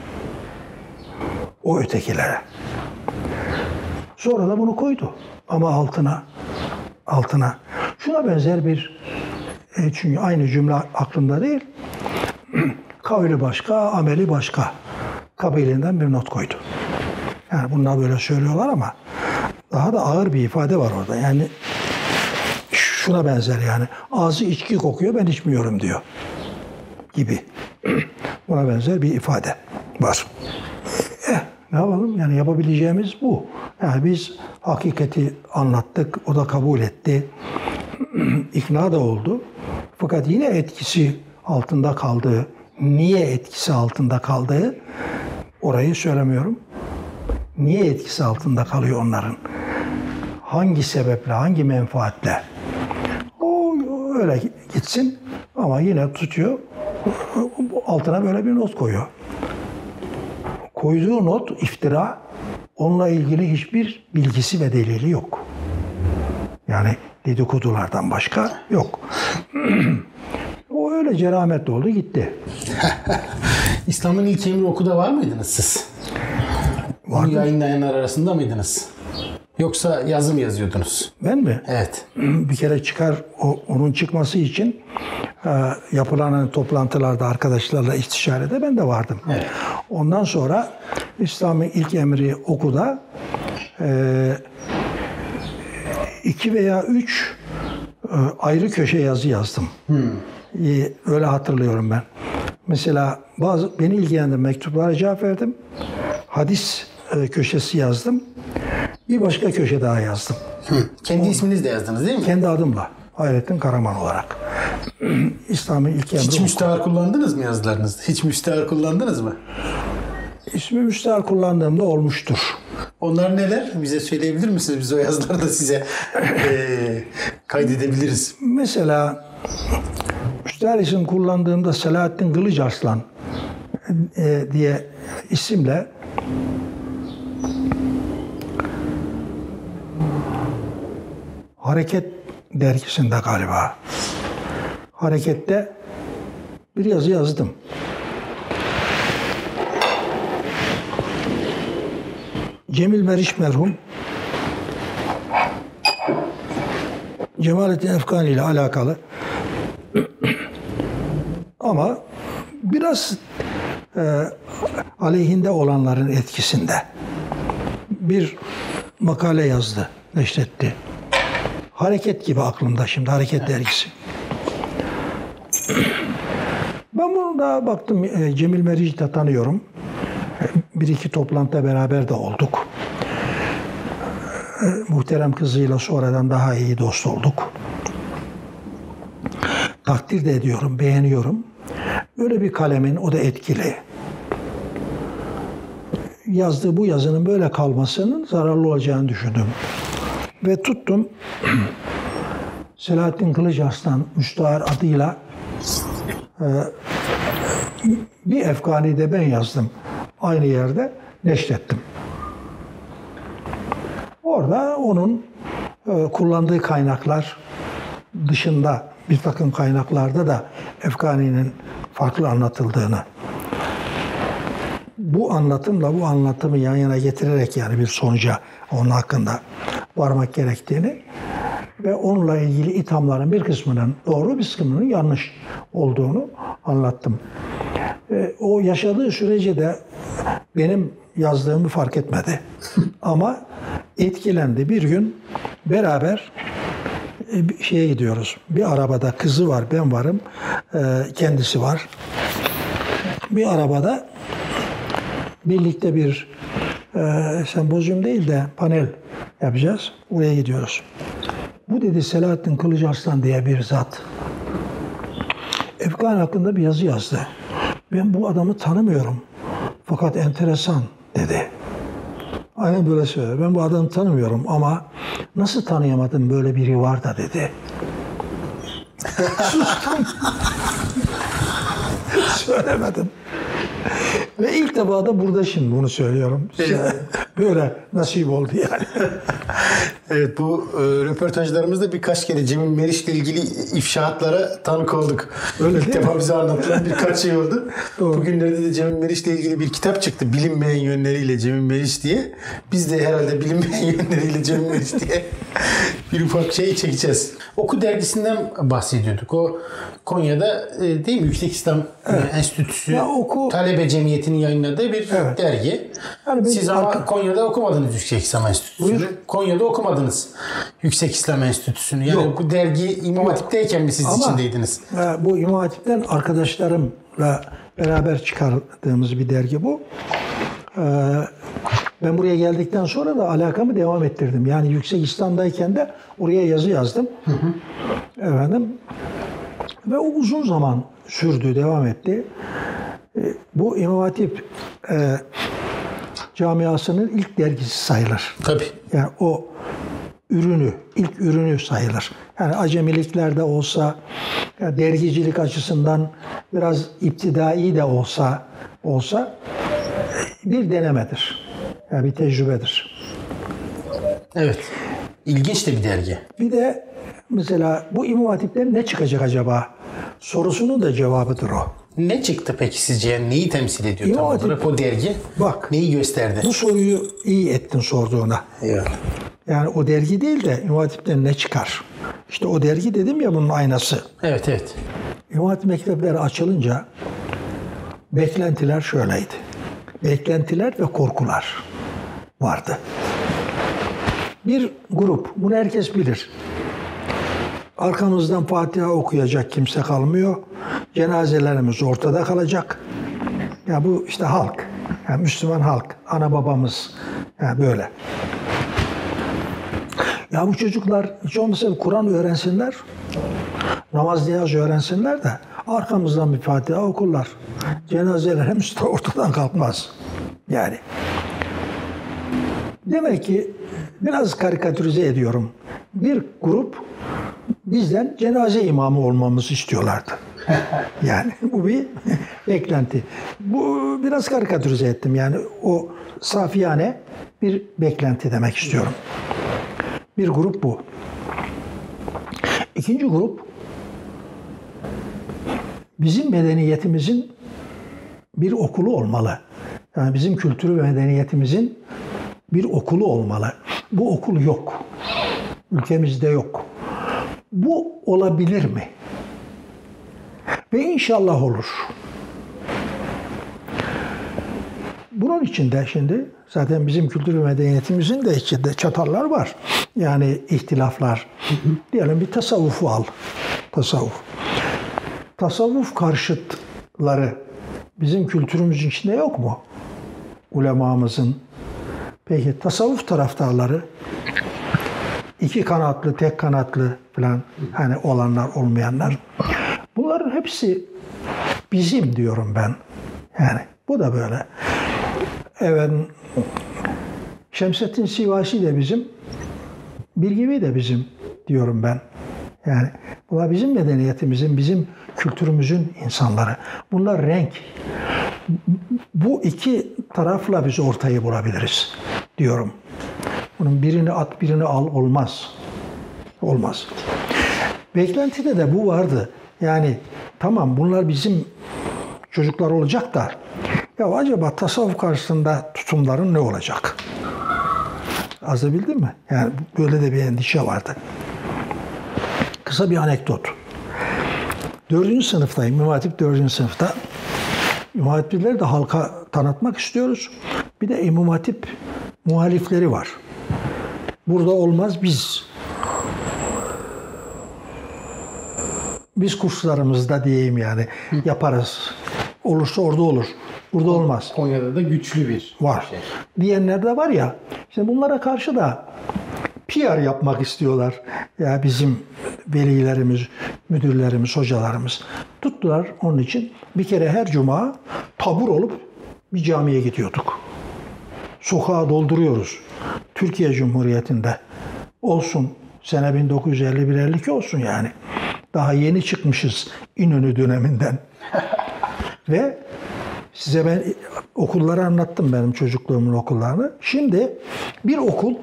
O ötekilere. Sonra da bunu koydu. Ama altına altına şuna benzer bir e, çünkü aynı cümle aklımda değil. Kavli başka, ameli başka. Kabiliğinden bir not koydu. Yani bunlar böyle söylüyorlar ama daha da ağır bir ifade var orada. Yani şuna benzer yani. Ağzı içki kokuyor ben içmiyorum diyor. Gibi. Buna benzer bir ifade var. Eh, ne yapalım? Yani yapabileceğimiz bu. Yani biz hakikati anlattık, o da kabul etti. ikna da oldu. Fakat yine etkisi altında kaldığı, niye etkisi altında kaldığı orayı söylemiyorum. Niye etkisi altında kalıyor onların? Hangi sebeple, hangi menfaatle? O öyle gitsin ama yine tutuyor. Altına böyle bir not koyuyor. Koyduğu not iftira. Onunla ilgili hiçbir bilgisi ve delili yok. Yani dedikodulardan başka yok. o öyle cerametli oldu gitti. İslam'ın ilk emri okuda var mıydınız siz? Onu yayınlayanlar arasında mıydınız? Yoksa yazım yazıyordunuz? Ben mi? Evet. Bir kere çıkar o, onun çıkması için e, yapılan hani toplantılarda arkadaşlarla istişarede ben de vardım. Evet. Ondan sonra İslam'ın ilk emri okuda e, iki veya üç e, ayrı köşe yazı yazdım. İyi, öyle hatırlıyorum ben. Mesela bazı beni ilgilendiren mektuplara cevap verdim. Hadis e, köşesi yazdım. Bir başka köşe daha yazdım. Hı. Kendi isminiz de yazdınız değil mi? Kendi adımla. Hayrettin Karaman olarak. İslam'ın ilk Hiç emri. müstahar kullandınız mı yazılarınızda? Hiç müstahar kullandınız mı? İsmi müstahar kullandığımda olmuştur. Onlar neler? Bize söyleyebilir misiniz? Biz o yazıları da size eee, kaydedebiliriz. Mesela müstahar isim kullandığımda Selahattin Kılıçarslan e, diye isimle Hareket dergisinde galiba. Harekette bir yazı yazdım. Cemil Meriç merhum Cemalettin Efkani ile alakalı ama biraz e, aleyhinde olanların etkisinde bir makale yazdı, neşretti. Hareket gibi aklımda şimdi, Hareket dergisi. Ben bunu da baktım, e, Cemil Meriç'i de tanıyorum. E, Bir iki toplantıda beraber de olduk. E, Muhterem kızıyla sonradan daha iyi dost olduk. Takdir de ediyorum, beğeniyorum. Böyle bir kalemin, o da etkili. Yazdığı bu yazının böyle kalmasının zararlı olacağını düşündüm. Ve tuttum Selahattin Kılıçarslan Müstahar adıyla e, bir efkani de ben yazdım. Aynı yerde neşrettim. Orada onun e, kullandığı kaynaklar dışında bir takım kaynaklarda da Efkani'nin farklı anlatıldığını bu anlatımla bu anlatımı yan yana getirerek yani bir sonuca onun hakkında varmak gerektiğini ve onunla ilgili ithamların bir kısmının doğru bir kısmının yanlış olduğunu anlattım. E, o yaşadığı sürece de benim yazdığımı fark etmedi. Ama etkilendi. Bir gün beraber şeye gidiyoruz. Bir arabada kızı var, ben varım, e, kendisi var. Bir arabada birlikte bir e, sempozyum değil de panel yapacağız. Oraya gidiyoruz. Bu dedi Selahattin Kılıçarslan diye bir zat. Efkan hakkında bir yazı yazdı. Ben bu adamı tanımıyorum. Fakat enteresan dedi. Aynen böyle söyledi. Ben bu adamı tanımıyorum ama nasıl tanıyamadım böyle biri var da dedi. Sustum. Söylemedim. Ve ilk defa da burada şimdi bunu söylüyorum. size. Böyle nasip oldu yani. Evet bu e, röportajlarımızda birkaç kere Cemil Meriç'le ilgili ifşaatlara tanık olduk. Öyle İlk defa mi? bize anlatılan birkaç şey oldu. Doğru. Bugünlerde de Cemil Meriç'le ilgili bir kitap çıktı. Bilinmeyen yönleriyle Cemil Meriç diye. Biz de herhalde bilinmeyen yönleriyle Cemil Meriç diye bir ufak şey çekeceğiz. Oku dergisinden bahsediyorduk. O Konya'da e, değil mi Yüksek İslam e, Enstitüsü Ya Oku- Talebe Cemiyeti'nin yayınladığı bir Evet. dergi. Yani Siz ama arka- Konya'da okumadınız Yüksek İslam Enstitüsü'nü. Buyur. Konya'da okumadınız Yüksek İslam Enstitüsü'nü. Yani Yok. bu dergi İmam Hatip'teyken mi siz Ama içindeydiniz? e, bu İmam Hatip'ten arkadaşlarımla beraber çıkardığımız bir dergi bu. E, Ben buraya geldikten sonra da alakamı devam ettirdim. Yani Yüksek İslam'dayken de oraya yazı yazdım. Efendim ve o uzun zaman sürdü, devam etti. E, Bu İmam Hatip e, camiasının ilk dergisi sayılır. Tabii. Yani o ürünü, ilk ürünü sayılır. Yani acemiliklerde olsa, ya dergicilik açısından biraz iptidai de olsa, olsa bir denemedir. Yani bir tecrübedir. Evet. İlginç de bir dergi. Bir de mesela bu İmam Hatip'ten ne çıkacak acaba sorusunun da cevabıdır o. Ne çıktı peki sizce? Neyi temsil ediyor İmam tam olarak o dergi? Bak. Neyi gösterdi? Bu soruyu iyi ettin sorduğuna. Evet. Yani o dergi değil de İmam ne çıkar? İşte o dergi dedim ya bunun aynası. Evet evet. İmam mektepleri açılınca beklentiler şöyleydi. Beklentiler ve korkular vardı. Bir grup, bunu herkes bilir. Arkamızdan Fatiha okuyacak kimse kalmıyor. Cenazelerimiz ortada kalacak. Ya bu işte halk. Yani Müslüman halk. Ana babamız. Yani böyle. Ya bu çocuklar hiç olmazsa bir Kur'an öğrensinler, namaz niyaz öğrensinler de arkamızdan bir Fatiha okurlar. Cenazelerimiz de ortadan kalkmaz. Yani. Demek ki biraz karikatürize ediyorum. Bir grup bizden cenaze imamı olmamızı istiyorlardı. Yani bu bir beklenti. Bu biraz karikatürize ettim. Yani o safiyane bir beklenti demek istiyorum. Bir grup bu. İkinci grup bizim medeniyetimizin bir okulu olmalı. Yani bizim kültürü ve medeniyetimizin bir okulu olmalı. Bu okul yok. Ülkemizde yok. Bu olabilir mi? Ve inşallah olur. Bunun içinde şimdi zaten bizim kültür ve medeniyetimizin de içinde çatallar var. Yani ihtilaflar. Diyelim bir tasavvufu al. Tasavvuf. Tasavvuf karşıtları bizim kültürümüzün içinde yok mu? Ulemamızın. Peki tasavvuf taraftarları iki kanatlı, tek kanatlı falan hani olanlar, olmayanlar. Bunların hepsi bizim diyorum ben. Yani bu da böyle. Evet. Şemsettin Sivasi de bizim, bir gibi de bizim diyorum ben. Yani bunlar bizim medeniyetimizin, bizim kültürümüzün insanları. Bunlar renk. Bu iki tarafla biz ortayı bulabiliriz diyorum. Bunun birini at birini al olmaz. Olmaz. Beklentide de bu vardı. Yani tamam bunlar bizim çocuklar olacak da ya acaba tasavvuf karşısında tutumların ne olacak? Azabildin mi? Yani böyle de bir endişe vardı. Kısa bir anekdot. Dördüncü sınıftayım. İmam Hatip dördüncü sınıfta. İmam Hatipleri de halka tanıtmak istiyoruz. Bir de İmam Hatip muhalifleri var. Burada olmaz biz biz kurslarımızda diyeyim yani yaparız. Olursa orada olur. Burada olmaz. Konya'da da güçlü bir Var. şey. Diyenler de var ya. İşte bunlara karşı da PR yapmak istiyorlar. Ya bizim velilerimiz, müdürlerimiz, hocalarımız tuttular onun için. Bir kere her cuma tabur olup bir camiye gidiyorduk. Sokağa dolduruyoruz. Türkiye Cumhuriyeti'nde olsun sene 1951-52 olsun yani. Daha yeni çıkmışız İnönü döneminden. Ve size ben okulları anlattım benim çocukluğumun okullarını. Şimdi bir okul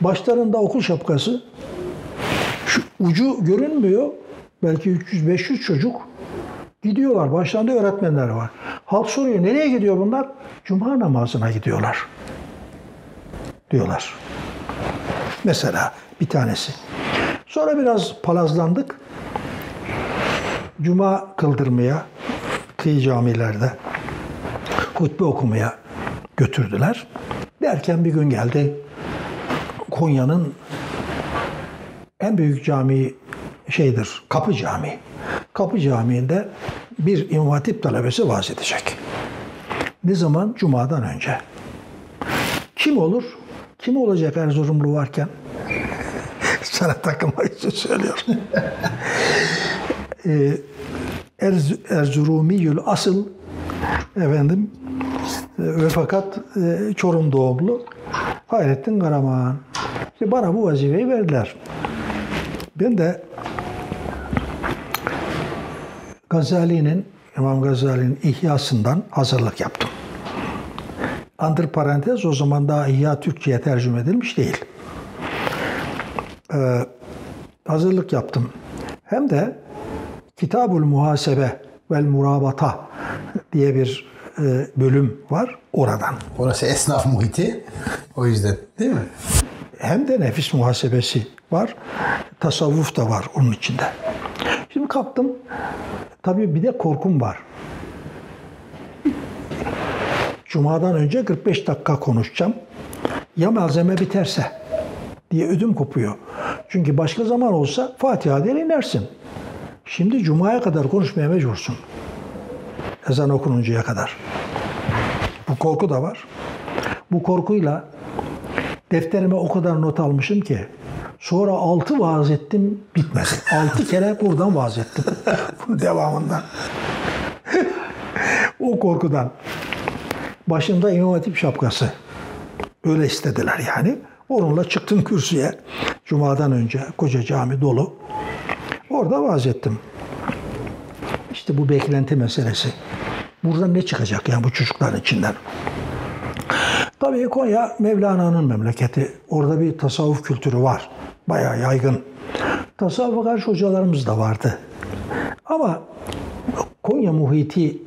başlarında okul şapkası şu ucu görünmüyor. Belki 300-500 çocuk gidiyorlar. Başlarında öğretmenler var. Halk soruyor nereye gidiyor bunlar? Cuma namazına gidiyorlar. Diyorlar. Mesela bir tanesi. Sonra biraz palazlandık. Cuma kıldırmaya kıyı camilerde hutbe okumaya götürdüler. Derken bir gün geldi Konya'nın en büyük camii şeydir, Kapı Camii. Kapı Camii'nde bir İmam Hatip talebesi vaaz edecek. Ne zaman? Cuma'dan önce. Kim olur? Kim olacak Erzurumlu varken? Sana takılmak için söylüyorum. Ee, Erz, Erzurumiyül asıl efendim e, ve fakat e, Çorum doğumlu Hayrettin Karaman. İşte bana bu vazifeyi verdiler. Ben de Gazali'nin, İmam Gazali'nin İhyasından hazırlık yaptım. Antır parantez o zaman daha İhya Türkçe'ye tercüme edilmiş değil. Ee, hazırlık yaptım. Hem de Kitabul Muhasebe vel Murabata diye bir e, bölüm var oradan. Orası esnaf muhiti. O yüzden değil mi? Hem de nefis muhasebesi var. Tasavvuf da var onun içinde. Şimdi kalktım. Tabii bir de korkum var. Cuma'dan önce 45 dakika konuşacağım. Ya malzeme biterse diye ödüm kopuyor. Çünkü başka zaman olsa Fatiha der inersin. Şimdi Cuma'ya kadar konuşmaya mecbursun. Ezan okununcaya kadar. Bu korku da var. Bu korkuyla defterime o kadar not almışım ki Sonra altı vaaz ettim bitmedi. Altı kere buradan vaaz ettim. Bunun devamından. o korkudan. Başımda İmam Hatip şapkası. Öyle istediler yani. Onunla çıktım kürsüye. Cuma'dan önce koca cami dolu. Orada vaaz ettim. İşte bu beklenti meselesi. Buradan ne çıkacak yani bu çocukların içinden? Tabii Konya Mevlana'nın memleketi. Orada bir tasavvuf kültürü var. Bayağı yaygın. Tasavvufa karşı hocalarımız da vardı. Ama Konya muhiti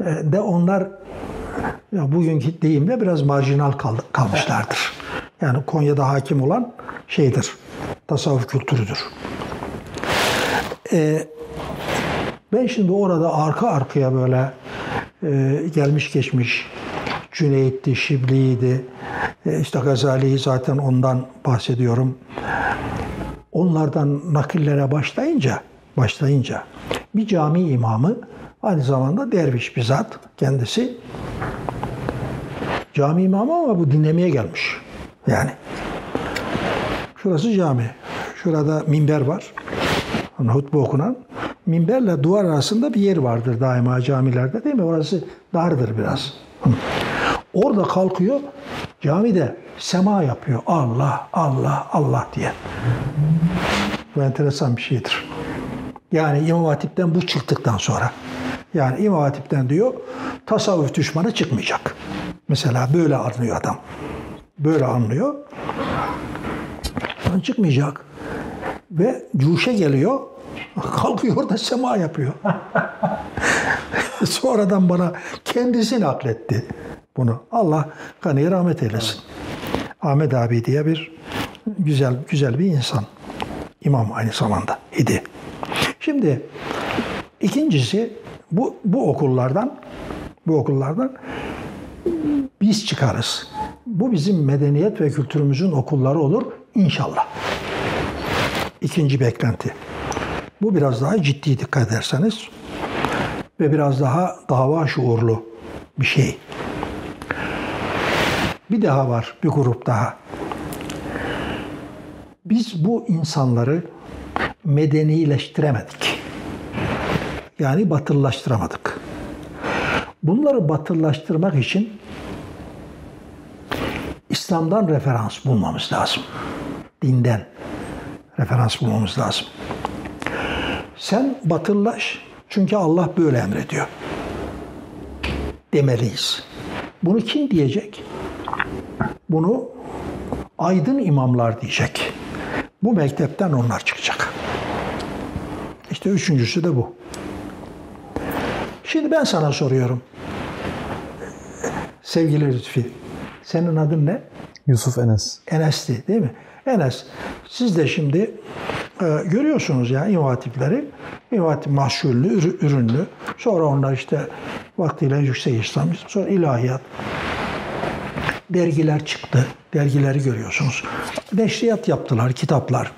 e, de onlar ya bugünkü deyimle biraz marjinal kal- kalmışlardır. Yani Konya'da hakim olan şeydir, tasavvuf kültürüdür. Ee, ben şimdi orada arka arkaya böyle e, gelmiş geçmiş Cüneyt'ti, Şibli'ydi, e, işte Gazali'yi zaten ondan bahsediyorum. Onlardan nakillere başlayınca, başlayınca bir cami imamı aynı zamanda derviş bir zat kendisi. Cami imamı ama bu dinlemeye gelmiş. Yani şurası cami. Şurada minber var. Hutbe okunan. Minberle duvar arasında bir yer vardır daima camilerde değil mi? Orası dardır biraz. Orada kalkıyor camide sema yapıyor. Allah, Allah, Allah diye. Bu enteresan bir şeydir. Yani İmam Hatip'ten bu çıktıktan sonra. Yani İmam Hatip'ten diyor tasavvuf düşmanı çıkmayacak. Mesela böyle anlıyor adam. Böyle anlıyor. Çıkmayacak. Ve cuşe geliyor. Kalkıyor da sema yapıyor. Sonradan bana kendisi nakletti bunu. Allah kanıya rahmet eylesin. Ahmet abi diye bir güzel güzel bir insan. İmam aynı zamanda idi. Şimdi ikincisi bu bu okullardan bu okullardan biz çıkarız. Bu bizim medeniyet ve kültürümüzün okulları olur inşallah. İkinci beklenti. Bu biraz daha ciddi dikkat ederseniz ve biraz daha dava şuurlu bir şey. Bir daha var, bir grup daha. Biz bu insanları medenileştiremedik. Yani batıllaştıramadık. Bunları batıllaştırmak için İslam'dan referans bulmamız lazım. Dinden referans bulmamız lazım. Sen batıllaş çünkü Allah böyle emrediyor. Demeliyiz. Bunu kim diyecek? Bunu aydın imamlar diyecek. Bu mektepten onlar çıkacak. İşte üçüncüsü de bu. Şimdi ben sana soruyorum. Sevgili Lütfi, senin adın ne? Yusuf Enes. Enes'ti değil mi? Enes, siz de şimdi e, görüyorsunuz ya İmam Hatipleri. İmam Hatip mahsullü, ürü- ürünlü. Sonra onlar işte vaktiyle yüksek İslam, sonra ilahiyat. Dergiler çıktı. Dergileri görüyorsunuz. Neşriyat yaptılar, kitaplar.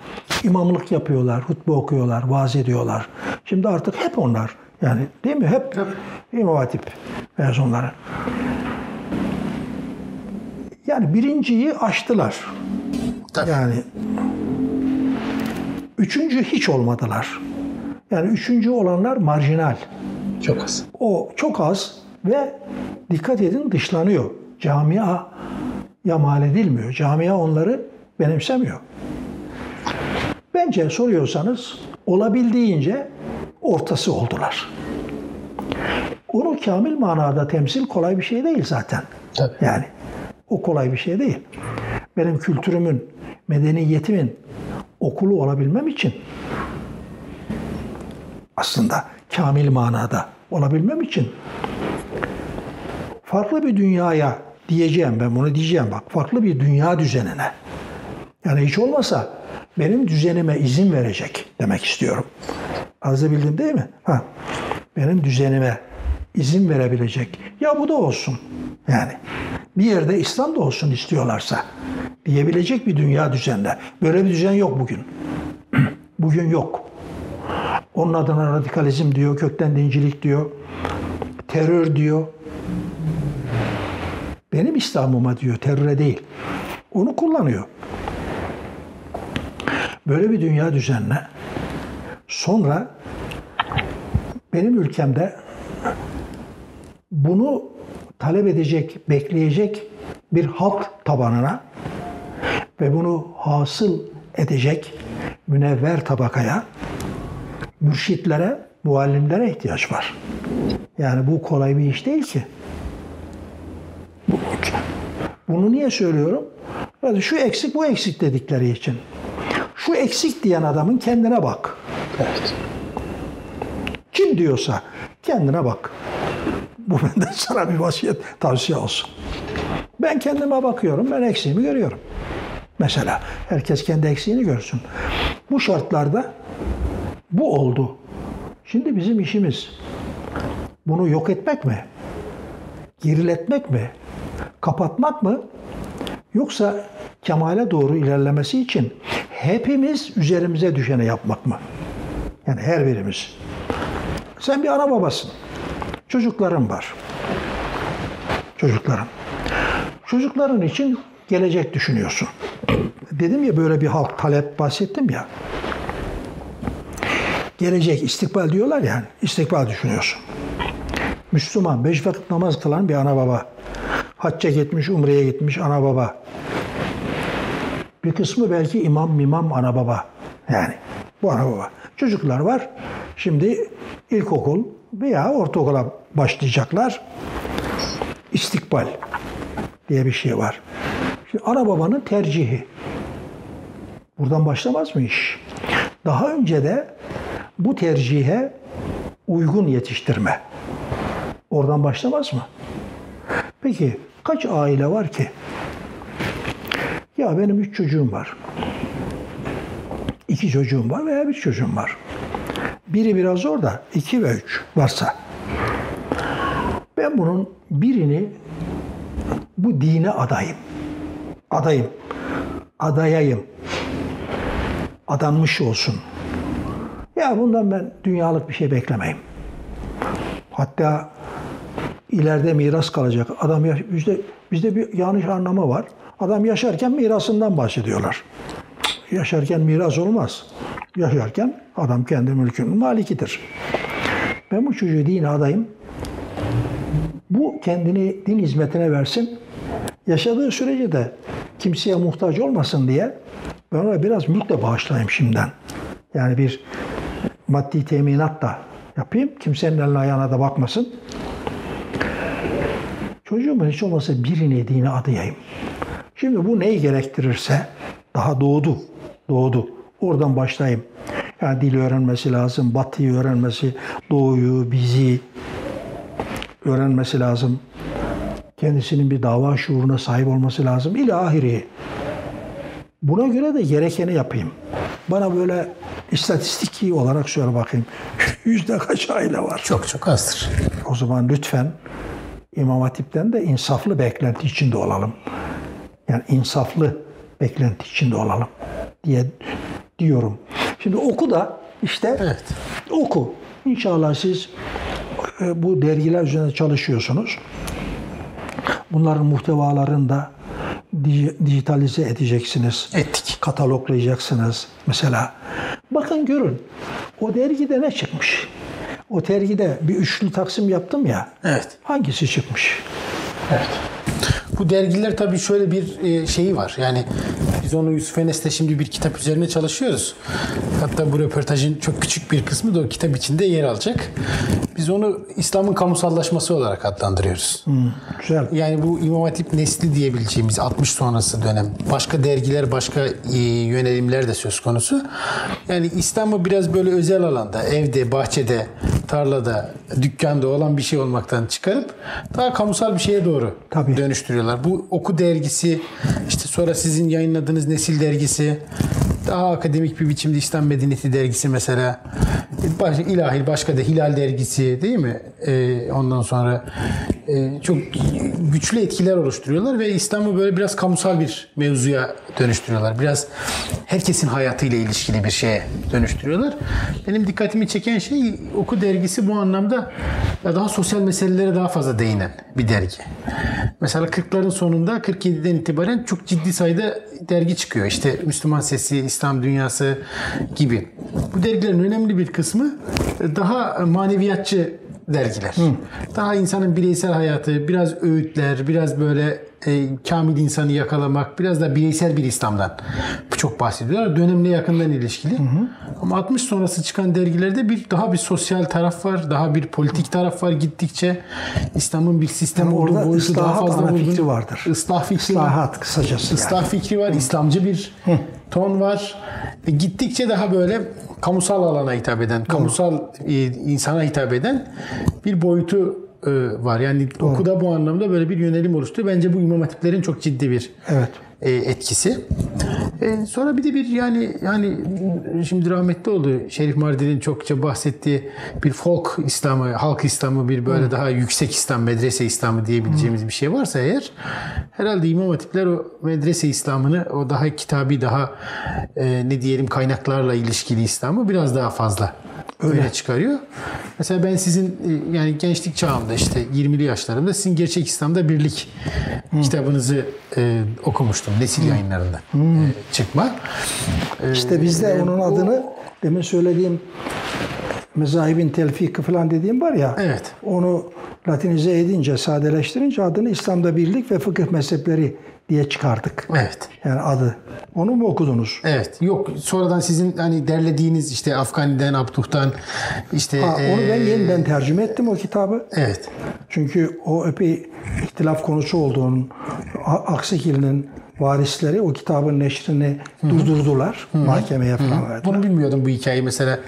İmamlık yapıyorlar, hutbe okuyorlar, vaaz ediyorlar. Şimdi artık hep onlar. Yani değil mi? Hep İmam Hatip mezunları. Yani birinciyi aştılar. Tabii. Yani üçüncü hiç olmadılar. Yani üçüncü olanlar marjinal. Çok az. O çok az ve dikkat edin dışlanıyor. Camia ya mal edilmiyor. Camia onları benimsemiyor. Bence soruyorsanız olabildiğince ortası oldular. Onu kamil manada temsil kolay bir şey değil zaten. Tabii. Yani o kolay bir şey değil. Benim kültürümün, medeniyetimin okulu olabilmem için aslında kamil manada olabilmem için farklı bir dünyaya diyeceğim ben bunu diyeceğim bak farklı bir dünya düzenine yani hiç olmasa benim düzenime izin verecek demek istiyorum. Anlatabildim değil mi? Ha. Benim düzenime izin verebilecek. Ya bu da olsun. Yani bir yerde İslam da olsun istiyorlarsa diyebilecek bir dünya düzenle. Böyle bir düzen yok bugün. bugün yok. Onun adına radikalizm diyor, kökten dincilik diyor, terör diyor. Benim İslam'ıma diyor, teröre değil. Onu kullanıyor. Böyle bir dünya düzenle. Sonra benim ülkemde bunu talep edecek, bekleyecek bir halk tabanına ve bunu hasıl edecek münevver tabakaya, mürşitlere, muallimlere ihtiyaç var. Yani bu kolay bir iş değil ki. Bu- Bunu niye söylüyorum? Yani şu eksik bu eksik dedikleri için. Şu eksik diyen adamın kendine bak. Evet. Kim diyorsa kendine bak. Bu benden sana bir vasiyet tavsiye olsun. Ben kendime bakıyorum, ben eksiğimi görüyorum. Mesela herkes kendi eksiğini görsün. Bu şartlarda bu oldu. Şimdi bizim işimiz bunu yok etmek mi? Geriletmek mi? Kapatmak mı? Yoksa kemale doğru ilerlemesi için hepimiz üzerimize düşeni yapmak mı? Yani her birimiz. Sen bir ana babasın. Çocukların var. Çocukların. Çocukların için gelecek düşünüyorsun. Dedim ya böyle bir halk talep bahsettim ya. Gelecek, istikbal diyorlar yani. İstikbal düşünüyorsun. Müslüman, beş vakit namaz kılan bir ana baba. Hacca gitmiş, umreye gitmiş ana baba. Bir kısmı belki imam mimam ana baba. Yani bu ana baba. Çocuklar var. Şimdi ilkokul veya ortaokula başlayacaklar. İstikbal diye bir şey var. Şimdi ana babanın tercihi. Buradan başlamaz mı iş? Daha önce de bu tercihe uygun yetiştirme. Oradan başlamaz mı? Peki kaç aile var ki? Ya benim üç çocuğum var. İki çocuğum var veya bir çocuğum var. Biri biraz zor da iki ve üç varsa. Ben bunun birini bu dine adayım. Adayım. Adayayım. Adanmış olsun. Ya bundan ben dünyalık bir şey beklemeyim. Hatta ileride miras kalacak. Adam yaş- bizde bizde bir yanlış anlama var. Adam yaşarken mirasından bahsediyorlar. Yaşarken miras olmaz. Yaşarken adam kendi mülkünün malikidir. Ben bu çocuğu dine adayım. Bu kendini din hizmetine versin. Yaşadığı sürece de kimseye muhtaç olmasın diye ben ona biraz mülk de bağışlayayım şimdiden. Yani bir maddi teminat da yapayım. Kimsenin eline ayağına da bakmasın. Çocuğumun hiç olmazsa birini dine adayayım. Şimdi bu neyi gerektirirse daha doğdu. Doğdu. Oradan başlayayım. Yani dil öğrenmesi lazım, batıyı öğrenmesi, doğuyu, bizi öğrenmesi lazım. Kendisinin bir dava şuuruna sahip olması lazım. İlahiri. Buna göre de gerekeni yapayım. Bana böyle istatistiki olarak söyle bakayım. Yüzde kaç aile var? Çok çok azdır. O zaman lütfen İmam Hatip'ten de insaflı beklenti içinde olalım. Yani insaflı beklenti içinde olalım diye diyorum. Şimdi oku da işte Evet. oku. İnşallah siz e, bu dergiler üzerinde çalışıyorsunuz. Bunların muhtevalarını da dij- dijitalize edeceksiniz. Ettik. Kataloglayacaksınız mesela. Bakın görün. O dergide ne çıkmış? O dergide bir üçlü taksim yaptım ya. Evet. Hangisi çıkmış? Evet. Bu dergiler tabii şöyle bir e, şeyi var. Yani biz onu Yusuf Enes'te şimdi bir kitap üzerine çalışıyoruz. Hatta bu röportajın çok küçük bir kısmı da o kitap içinde yer alacak. Biz onu İslam'ın kamusallaşması olarak adlandırıyoruz. Güzel. Yani bu İmam Hatip nesli diyebileceğimiz 60 sonrası dönem. Başka dergiler, başka e, yönelimler de söz konusu. Yani İslam'ı biraz böyle özel alanda, evde, bahçede, tarlada, dükkanda olan bir şey olmaktan çıkarıp daha kamusal bir şeye doğru Tabii. dönüştürüyorlar. Bu Oku dergisi, işte sonra sizin yayınladığınız Nesil dergisi, daha akademik bir biçimde İslam Medeniyeti dergisi mesela. Başka, ilahil başka da Hilal dergisi değil mi? Ee, ondan sonra çok güçlü etkiler oluşturuyorlar ve İslam'ı böyle biraz kamusal bir mevzuya dönüştürüyorlar. Biraz herkesin hayatıyla ilişkili bir şeye dönüştürüyorlar. Benim dikkatimi çeken şey Oku dergisi bu anlamda daha sosyal meselelere daha fazla değinen bir dergi. Mesela 40'ların sonunda 47'den itibaren çok ciddi sayıda dergi çıkıyor. İşte Müslüman Sesi, İslam Dünyası gibi. Bu dergilerin önemli bir kısmı daha maneviyatçı dergiler. Daha insanın bireysel hayatı, biraz öğütler, biraz böyle e, kamil insanı yakalamak, biraz da bireysel bir İslam'dan çok bahsediyorlar. Dönemle yakından ilişkili. Ama 60 sonrası çıkan dergilerde bir daha bir sosyal taraf var, daha bir politik taraf var gittikçe. İslam'ın bir sistem Yani olduğu boyutu daha fazla ana fikri vardır. Islah fikri. İslahat kısacası yani. Islah fikri var, İslamcı bir ton var. E, gittikçe daha böyle kamusal alana hitap eden, kamusal e, insana hitap eden bir boyutu e, var. Yani okuda bu anlamda böyle bir yönelim oluştu. Bence bu imam hatiplerin çok ciddi bir Evet. E, etkisi. E, sonra bir de bir yani yani şimdi rahmetli oldu. Şerif Mardin'in çokça bahsettiği bir folk İslamı, halk İslamı bir böyle daha yüksek İslam, medrese İslamı diyebileceğimiz bir şey varsa eğer herhalde imam hatipler o medrese İslam'ını o daha kitabi daha e, ne diyelim kaynaklarla ilişkili İslam'ı biraz daha fazla öne çıkarıyor. Mesela ben sizin e, yani gençlik çağımda işte 20'li yaşlarımda sizin Gerçek İslam'da Birlik kitabınızı e, okumuştum. Nesil yayınlarında e, çıkma. E, İşte biz de onun adını demin söylediğim mezahibin telfiki falan dediğim var ya. Evet. Onu latinize edince, sadeleştirince adını İslam'da birlik ve fıkıh mezhepleri diye çıkardık. Evet. Yani adı. Onu mu okudunuz? Evet. Yok sonradan sizin hani derlediğiniz işte Afgani'den, Abduh'tan işte Ha, onu ben yeniden tercüme ettim o kitabı. Evet. Çünkü o epey ihtilaf konusu olduğunun Aksikil'in varisleri o kitabın neşrini durdurdular. Mahkemeye falan verdiler. Bunu bilmiyordum bu hikayeyi mesela.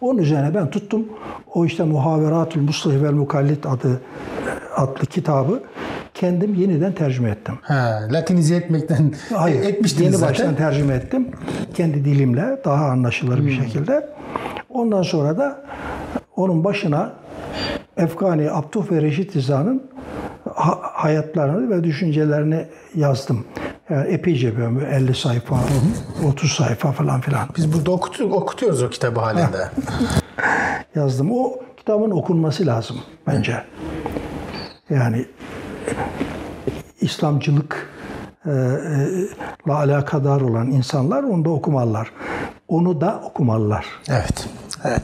Onun üzerine ben tuttum. O işte Muhaveratul Muslih vel Mukallit adı adlı kitabı kendim yeniden tercüme ettim. Ha, Latinize etmekten Hayır, etmiştiniz yeni zaten. baştan tercüme ettim. Kendi dilimle daha anlaşılır bir şekilde. Ondan sonra da onun başına Efgani Abduh ve Reşit Rıza'nın ha- hayatlarını ve düşüncelerini yazdım. Yani epeyce böyle 50 sayfa, 30 sayfa falan filan Biz burada okutu- okutuyoruz o kitabı halen de. yazdım. O kitabın okunması lazım bence. Yani İslamcılık e, e, la alakadar olan insanlar onu da okumalılar. Onu da okumalılar. Evet. Evet.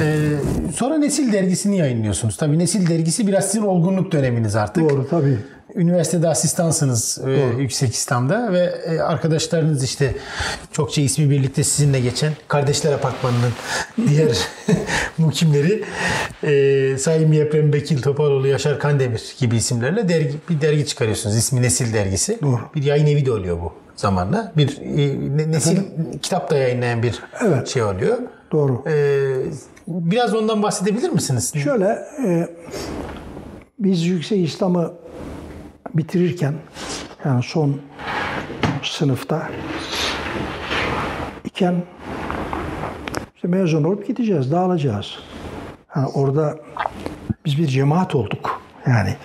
Ee, sonra Nesil dergisini yayınlıyorsunuz. Tabii Nesil dergisi biraz sizin olgunluk döneminiz artık. Doğru tabii. Üniversitede asistansınız e, Yüksek İslam'da ve e, arkadaşlarınız işte çokça ismi birlikte sizinle geçen Kardeşler Apartmanı'nın diğer mukimleri e, Sayın Yeprem Bekil Topaloğlu, Yaşar Kandemir gibi isimlerle dergi, bir dergi çıkarıyorsunuz. İsmi Nesil Dergisi. Doğru. Bir yayın evi de oluyor bu zamanla. Bir e, ne- nesil kitap da yayınlayan bir Evet. şey oluyor. Doğru. E, biraz ondan bahsedebilir misiniz? Şöyle e, biz Yüksek İslam'ı bitirirken yani son sınıfta iken işte mezun olup gideceğiz, dağılacağız. Yani orada biz bir cemaat olduk. Yani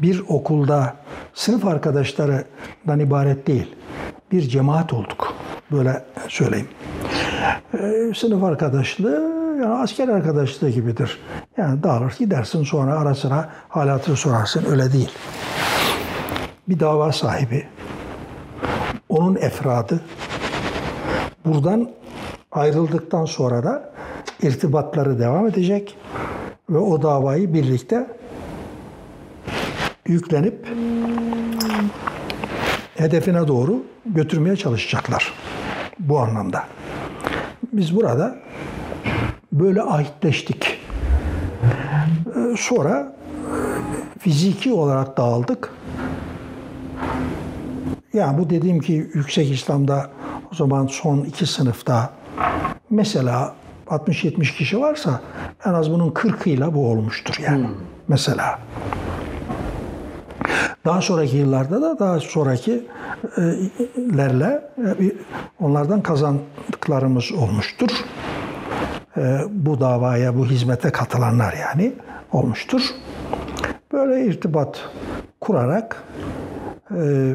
bir okulda sınıf arkadaşlarından ibaret değil. Bir cemaat olduk. Böyle söyleyeyim. Ee, sınıf arkadaşlığı yani asker arkadaşlığı gibidir. Yani dağılır gidersin sonra ara sıra halatını sorarsın öyle değil. Bir dava sahibi, onun efradı, buradan ayrıldıktan sonra da irtibatları devam edecek ve o davayı birlikte yüklenip hedefine doğru götürmeye çalışacaklar. Bu anlamda. Biz burada böyle ahitleştik. Ee, Sonra e, fiziki olarak dağıldık. Yani bu dediğim ki yüksek İslam'da o zaman son iki sınıfta mesela 60-70 kişi varsa en az bunun 40'ıyla bu olmuştur yani. Mesela. Daha sonraki yıllarda da daha sonrakilerle e, bir- onlardan kazandıklarımız olmuştur. E, Bu davaya, bu hizmete katılanlar yani olmuştur. Böyle irtibat kurarak e,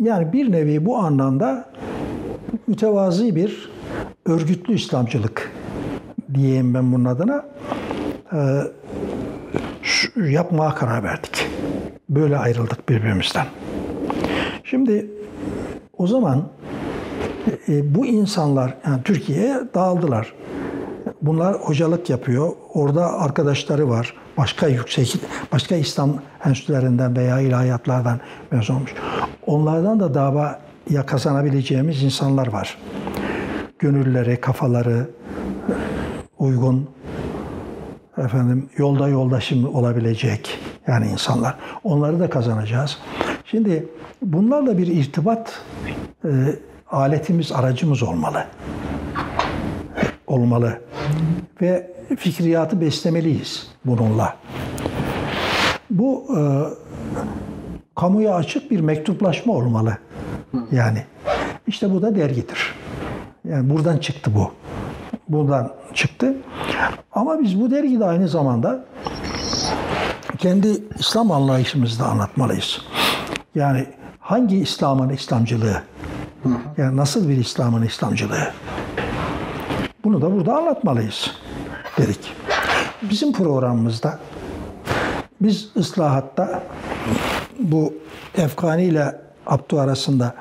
yani bir nevi bu anlamda mütevazi bir örgütlü İslamcılık diyeyim ben bunun adına e, şu- yapmaya karar verdik. Böyle ayrıldık birbirimizden. Şimdi o zaman e, bu insanlar yani Türkiye'ye dağıldılar. Bunlar hocalık yapıyor. Orada arkadaşları var. Başka yüksek, başka İslam enstitülerinden veya ilahiyatlardan mezun olmuş. Onlardan da davaya kazanabileceğimiz insanlar var. Gönülleri, kafaları uygun, efendim yolda yoldaşım olabilecek yani insanlar. Onları da kazanacağız. Şimdi bunlarla bir irtibat e, aletimiz, aracımız olmalı. Olmalı. Ve fikriyatı beslemeliyiz bununla. Bu e, kamuya açık bir mektuplaşma olmalı. Yani işte bu da dergidir. Yani buradan çıktı bu. Buradan çıktı. Ama biz bu dergide aynı zamanda kendi İslam anlayışımızı da anlatmalıyız. Yani hangi İslam'ın İslamcılığı? Yani nasıl bir İslam'ın İslamcılığı? Bunu da burada anlatmalıyız dedik. Bizim programımızda biz ıslahatta bu Efkani ile Abdu arasında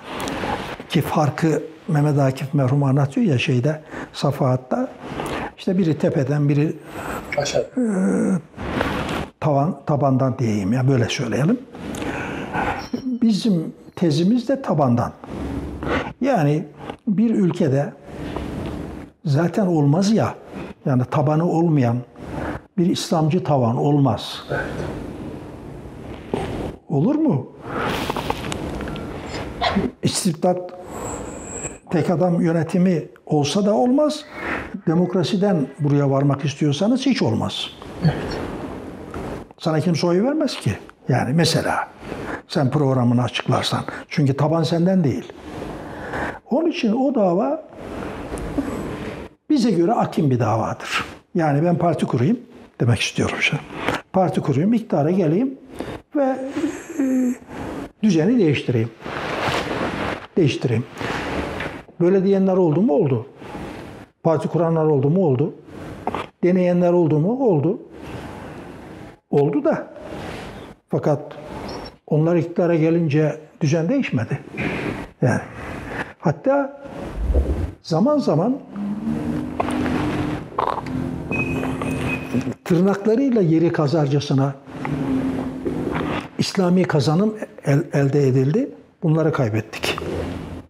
ki farkı Mehmet Akif merhum anlatıyor ya şeyde Safahat'ta işte biri tepeden biri Aşağı. tavan tabandan diyeyim ya böyle söyleyelim. Bizim tezimiz de tabandan. Yani bir ülkede zaten olmaz ya yani tabanı olmayan bir İslamcı tavan olmaz. Olur mu? İstibdat tek adam yönetimi olsa da olmaz. Demokrasiden buraya varmak istiyorsanız hiç olmaz. Sana kimse oy vermez ki. Yani mesela sen programını açıklarsan. Çünkü taban senden değil. Onun için o dava bize göre akim bir davadır. Yani ben parti kurayım demek istiyorum şimdi. Parti kurayım, iktidara geleyim ve e, düzeni değiştireyim. Değiştireyim. Böyle diyenler oldu mu? Oldu. Parti kuranlar oldu mu? Oldu. Deneyenler oldu mu? Oldu. Oldu da. Fakat onlar iktidara gelince düzen değişmedi. Yani hatta zaman zaman tırnaklarıyla yeri kazarcasına İslami kazanım el- elde edildi. Bunları kaybettik.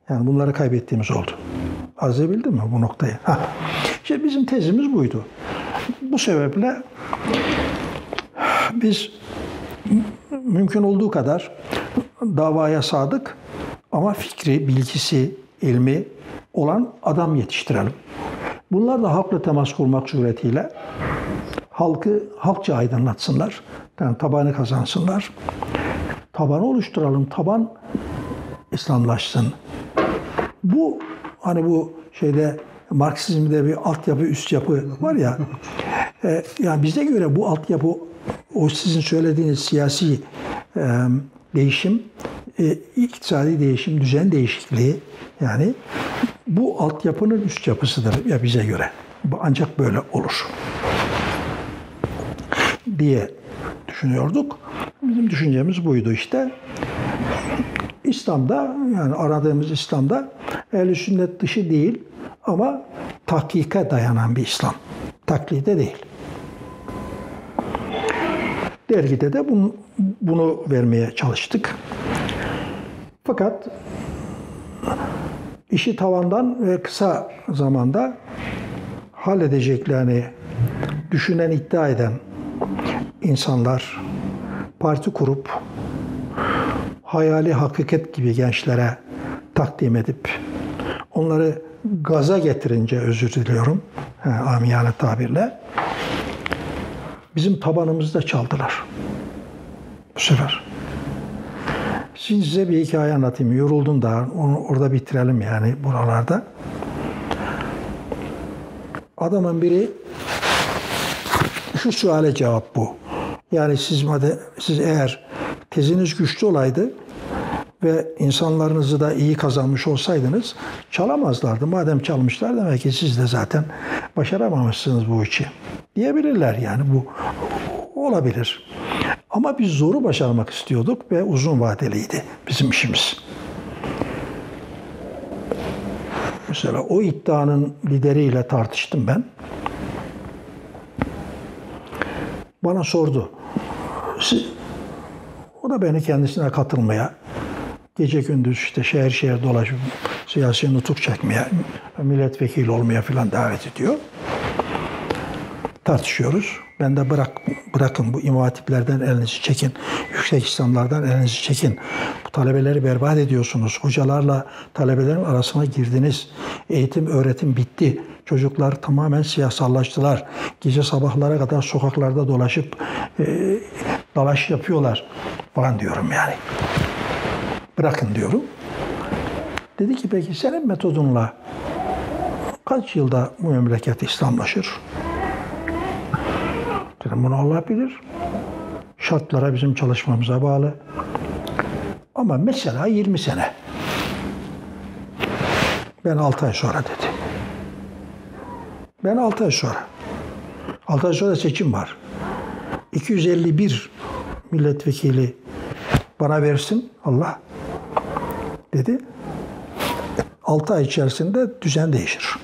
Yani bunları kaybettiğimiz oldu. Arz edebildim mi bu noktayı? Hah. İşte bizim tezimiz buydu. Bu sebeple biz mümkün olduğu kadar davaya sadık ama fikri, bilgisi, ilmi olan adam yetiştirelim. Bunlar da halkla temas kurmak suretiyle halkı halkça aydınlatsınlar. Yani tabanı kazansınlar. Tabanı oluşturalım. Taban İslamlaşsın. Bu hani bu şeyde Marksizmde bir altyapı üst yapı var ya. e, yani bize göre bu altyapı o sizin söylediğiniz siyasi e, değişim, e, iktisadi değişim, düzen değişikliği yani bu altyapının üst yapısıdır ya bize göre. Ancak böyle olur diye düşünüyorduk. Bizim düşüncemiz buydu işte. İslam'da yani aradığımız İslam'da ehl sünnet dışı değil ama tahkike dayanan bir İslam. Taklide değil. Dergide de bunu, bunu vermeye çalıştık. Fakat işi tavandan ve kısa zamanda halledeceklerini düşünen, iddia eden insanlar parti kurup hayali hakikat gibi gençlere takdim edip onları gaza getirince özür diliyorum he, amiyane tabirle bizim tabanımızda çaldılar bu sefer. Şimdi size bir hikaye anlatayım. Yoruldum da onu orada bitirelim yani buralarda. Adamın biri şu suale cevap bu. Yani siz, siz eğer teziniz güçlü olaydı ve insanlarınızı da iyi kazanmış olsaydınız çalamazlardı. Madem çalmışlar demek ki siz de zaten başaramamışsınız bu işi. Diyebilirler yani bu olabilir. Ama biz zoru başarmak istiyorduk ve uzun vadeliydi bizim işimiz. Mesela o iddianın lideriyle tartıştım ben. Bana sordu. Siz, o da beni kendisine katılmaya, gece gündüz işte şehir şehir dolaşıp siyasi nutuk çekmeye, milletvekili olmaya falan davet ediyor. Tartışıyoruz. Ben de bırak bırakın bu imam hatiplerden elinizi çekin. Yüksek İslamlardan elinizi çekin. Bu talebeleri berbat ediyorsunuz. Hocalarla talebelerin arasına girdiniz. Eğitim, öğretim bitti. Çocuklar tamamen siyasallaştılar. Gece sabahlara kadar sokaklarda dolaşıp e, dalaş yapıyorlar falan diyorum yani. Bırakın diyorum. Dedi ki peki senin metodunla kaç yılda bu memleket İslamlaşır? Dedim bunu Allah bilir. Şartlara bizim çalışmamıza bağlı. Ama mesela 20 sene. Ben 6 ay sonra dedi. Ben 6 ay sonra. 6 ay sonra seçim var. 251 milletvekili bana versin Allah dedi. 6 ay içerisinde düzen değişir.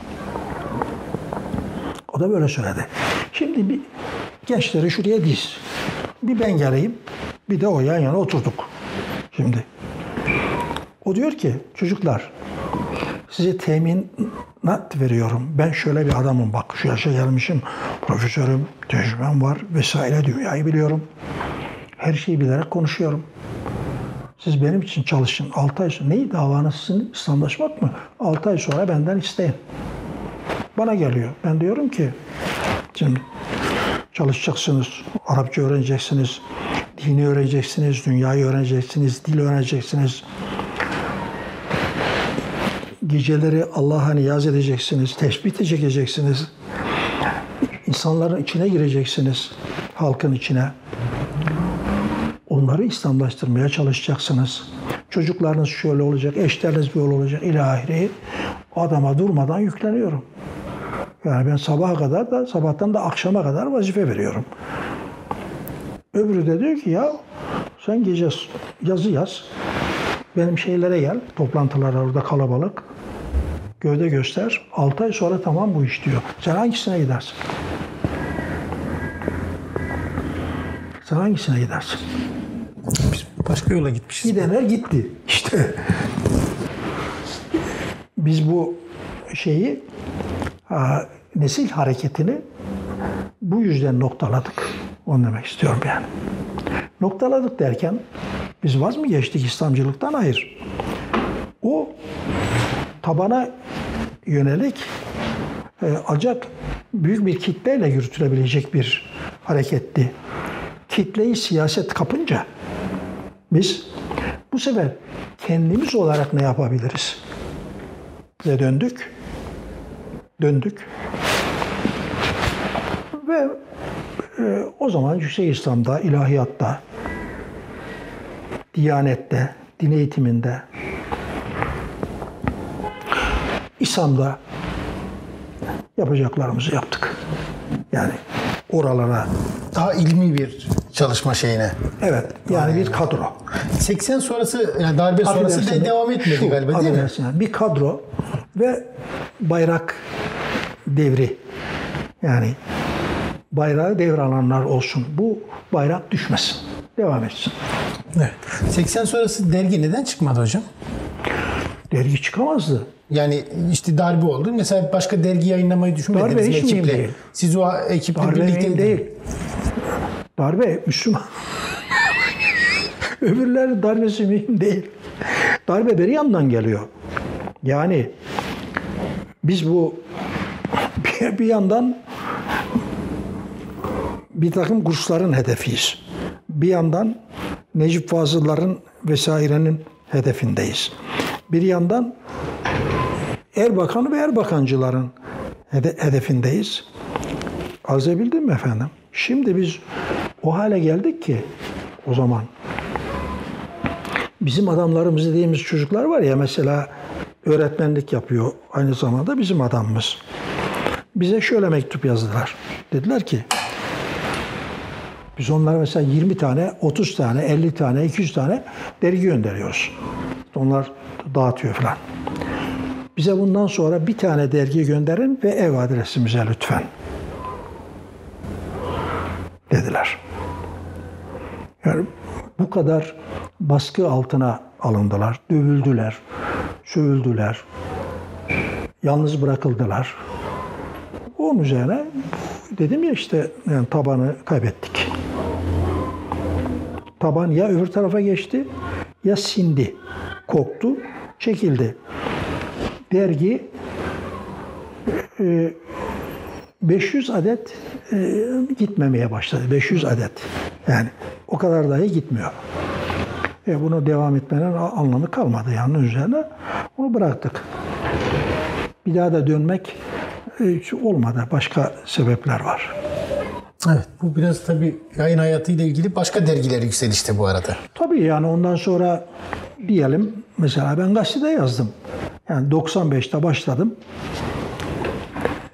O da böyle söyledi. Şimdi bir gençleri şuraya diz. Bir ben geleyim, bir de o yan yana oturduk. Şimdi. O diyor ki çocuklar size teminat veriyorum. Ben şöyle bir adamım bak şu yaşa gelmişim. Profesörüm, tecrübem var vesaire dünyayı biliyorum. Her şeyi bilerek konuşuyorum. Siz benim için çalışın. 6 ay sonra. Neyi davanız sizin? İslamlaşmak mı? 6 ay sonra benden isteyin. Bana geliyor. Ben diyorum ki şimdi çalışacaksınız, Arapça öğreneceksiniz, dini öğreneceksiniz, dünyayı öğreneceksiniz, dil öğreneceksiniz. Geceleri Allah'a niyaz edeceksiniz, tesbih çekeceksiniz. İnsanların içine gireceksiniz, halkın içine. Onları İslamlaştırmaya çalışacaksınız. Çocuklarınız şöyle olacak, eşleriniz böyle olacak, ilahiri. Adama durmadan yükleniyorum. Yani ben sabaha kadar da sabahtan da akşama kadar vazife veriyorum. Öbürü de diyor ki ya sen gece yazı yaz. Benim şeylere gel. Toplantılar orada kalabalık. Gövde göster. 6 ay sonra tamam bu iş diyor. Sen hangisine gidersin? Sen hangisine gidersin? Biz başka yola gitmişiz. Gidenler gitti. İşte biz bu şeyi nesil hareketini bu yüzden noktaladık. Onu demek istiyorum yani. Noktaladık derken biz vaz mı geçtik İslamcılıktan? Hayır. O tabana yönelik e, ancak büyük bir kitleyle yürütülebilecek bir hareketti. Kitleyi siyaset kapınca biz bu sefer kendimiz olarak ne yapabiliriz? Ve döndük. Döndük. Ve e, o zaman Yüksek İslam'da, ilahiyatta, diyanette, din eğitiminde, İslam'da yapacaklarımızı yaptık. Yani oralara Daha ilmi bir çalışma şeyine. evet yani bir kadro. 80 sonrası yani darbe sonrası Affedersin, devam etmedi şu, galiba değil mi? yani bir kadro ve bayrak devri. Yani bayrağı devralanlar olsun. Bu bayrak düşmesin. Devam etsin. Evet. 80 sonrası dergi neden çıkmadı hocam? Dergi çıkamazdı. Yani işte darbe oldu. Mesela başka dergi yayınlamayı düşünmediniz Darbe mi hiç ekiple? değil. Siz o ekiple Darbe birlikte mühim değil. Darbe Müslüman. Öbürlerin darbesi mühim değil. Darbe bir yandan geliyor. Yani biz bu bir, bir yandan bir takım kursların hedefiyiz. Bir yandan Necip Fazıl'ların vesairenin hedefindeyiz. Bir yandan Erbakan'ı ve Erbakancıların hede- hedefindeyiz. Arz edebildim mi efendim? Şimdi biz o hale geldik ki o zaman bizim adamlarımız dediğimiz çocuklar var ya mesela öğretmenlik yapıyor aynı zamanda bizim adamımız. Bize şöyle mektup yazdılar. Dediler ki biz onlara mesela 20 tane, 30 tane, 50 tane, 200 tane dergi gönderiyoruz. Onlar dağıtıyor falan. Bize bundan sonra bir tane dergi gönderin ve ev adresimize lütfen. Dediler. Yani bu kadar baskı altına alındılar, dövüldüler, sövüldüler, yalnız bırakıldılar. Onun üzerine dedim ya işte yani tabanı kaybettik. Taban ya öbür tarafa geçti ya sindi, koktu, çekildi. Dergi e, 500 adet e, gitmemeye başladı. 500 adet. Yani o kadar dahi gitmiyor. E buna devam etmenin anlamı kalmadı yani üzerine. Onu bıraktık. Bir daha da dönmek hiç olmadı. Başka sebepler var. Evet bu biraz tabii yayın hayatıyla ilgili başka dergiler yükselişte bu arada. Tabii yani ondan sonra diyelim mesela ben gazetede yazdım. Yani 95'te başladım.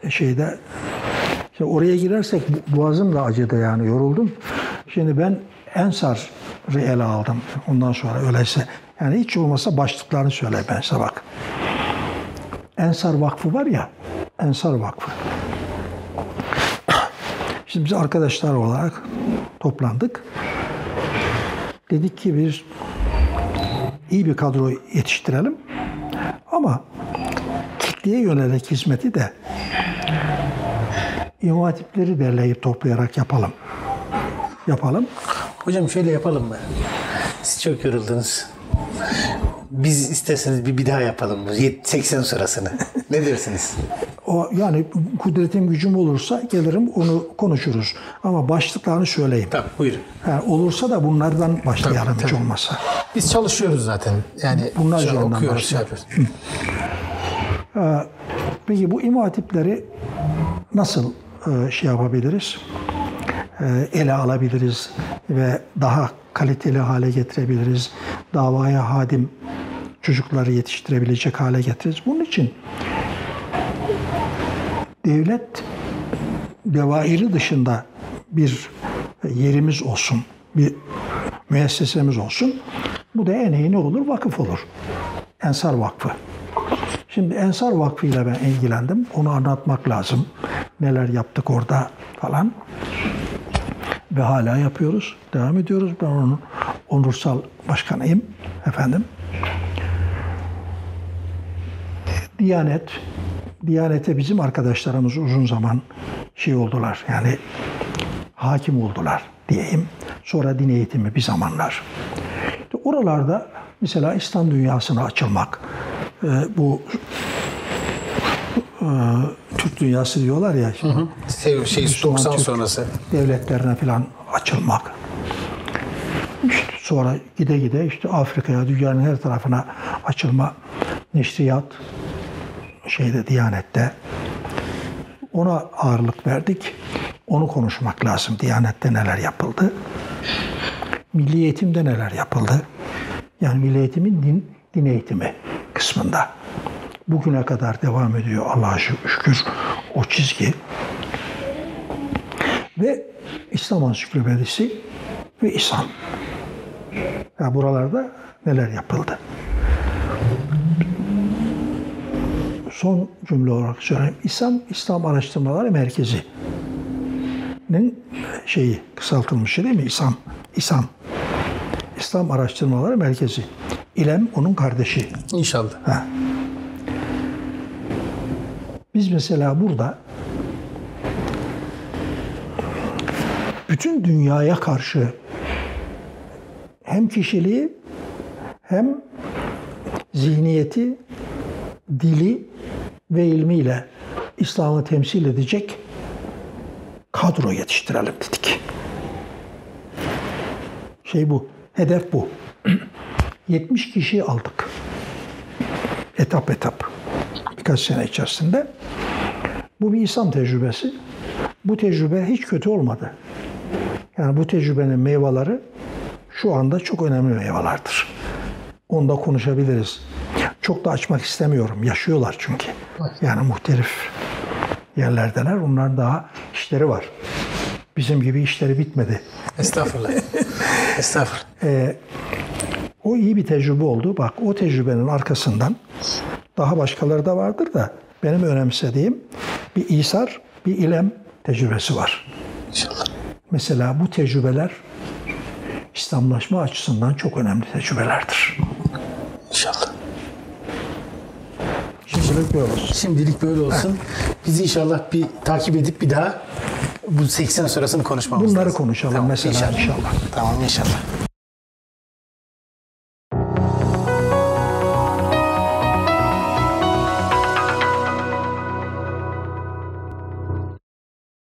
E, şeyde işte oraya girersek boğazım da acıdı yani yoruldum. Şimdi ben Ensar'ı ele aldım. Ondan sonra öyleyse yani hiç olmasa başlıklarını söyle ben size bak. Ensar Vakfı var ya, Ensar Vakfı. Şimdi biz arkadaşlar olarak toplandık. Dedik ki biz iyi bir kadro yetiştirelim. Ama kitleye yönelik hizmeti de İmam Hatipleri derleyip toplayarak yapalım. Yapalım. Hocam şöyle yapalım mı? Siz çok yoruldunuz. Biz isterseniz bir, bir daha yapalım bu 80 sonrasını. ne diyorsunuz? O yani kudretim gücüm olursa gelirim onu konuşuruz. Ama başlıklarını söyleyeyim. Tamam buyurun. Yani olursa da bunlardan başlayalım Tabii, hiç tabii. olmazsa. Biz çalışıyoruz zaten. Yani Bunlar üzerinden okuyoruz, şey yapıyoruz. Peki bu imam hatipleri nasıl şey yapabiliriz? E, ele alabiliriz ve daha kaliteli hale getirebiliriz. Davaya hadim çocukları yetiştirebilecek hale getiririz. Bunun için devlet devairi dışında bir yerimiz olsun, bir müessesemiz olsun. Bu da en iyi ne olur? Vakıf olur. Ensar Vakfı. Şimdi Ensar Vakfı ile ben ilgilendim. Onu anlatmak lazım. Neler yaptık orada falan. Ve hala yapıyoruz. Devam ediyoruz. Ben onun onursal başkanıyım. Efendim. Diyanet. Diyanete bizim arkadaşlarımız uzun zaman şey oldular. Yani hakim oldular diyeyim. Sonra din eğitimi bir zamanlar. İşte oralarda mesela İslam dünyasına açılmak, e, bu e, Türk dünyası diyorlar ya, şimdi Şey, şey Müslüman 90 Türk sonrası. devletlerine falan açılmak. İşte sonra gide gide işte Afrika'ya, dünyanın her tarafına açılma, neşriyat, şeyde Diyanet'te ona ağırlık verdik. Onu konuşmak lazım. Diyanet'te neler yapıldı? Milli eğitimde neler yapıldı? Yani milli eğitimin din, din eğitimi kısmında. Bugüne kadar devam ediyor Allah'a şükür o çizgi. Ve İslam Ansiklopedisi ve İslam. Ya buralarda neler yapıldı? Son cümle olarak söyleyeyim. İslam, İslam Araştırmaları Merkezi'nin şeyi kısaltılmışı değil mi? İslam. İslam. İslam Araştırmaları Merkezi. İlem onun kardeşi. İnşallah. Ha. Biz mesela burada bütün dünyaya karşı hem kişiliği hem zihniyeti, dili ve ilmiyle İslam'ı temsil edecek kadro yetiştirelim dedik. Şey bu, hedef bu. 70 kişi aldık. Etap etap. Birkaç sene içerisinde. Bu bir İslam tecrübesi. Bu tecrübe hiç kötü olmadı. Yani bu tecrübenin meyveleri şu anda çok önemli meyvelerdir. Onda konuşabiliriz. Çok da açmak istemiyorum. Yaşıyorlar çünkü. Yani muhtelif yerlerdeler. Onların daha işleri var. Bizim gibi işleri bitmedi. Estağfurullah. Estağfurullah. O iyi bir tecrübe oldu. Bak o tecrübenin arkasından daha başkaları da vardır da benim önemsediğim bir İsar, bir İlem tecrübesi var. İnşallah. Mesela bu tecrübeler İslamlaşma açısından çok önemli tecrübelerdir. İnşallah. Şimdilik böyle olsun. Şimdilik böyle olsun. Biz inşallah bir takip edip bir daha bu 80 sonrasını konuşmamız Bunları lazım. konuşalım Tamam, mesela inşallah. Tamam inşallah.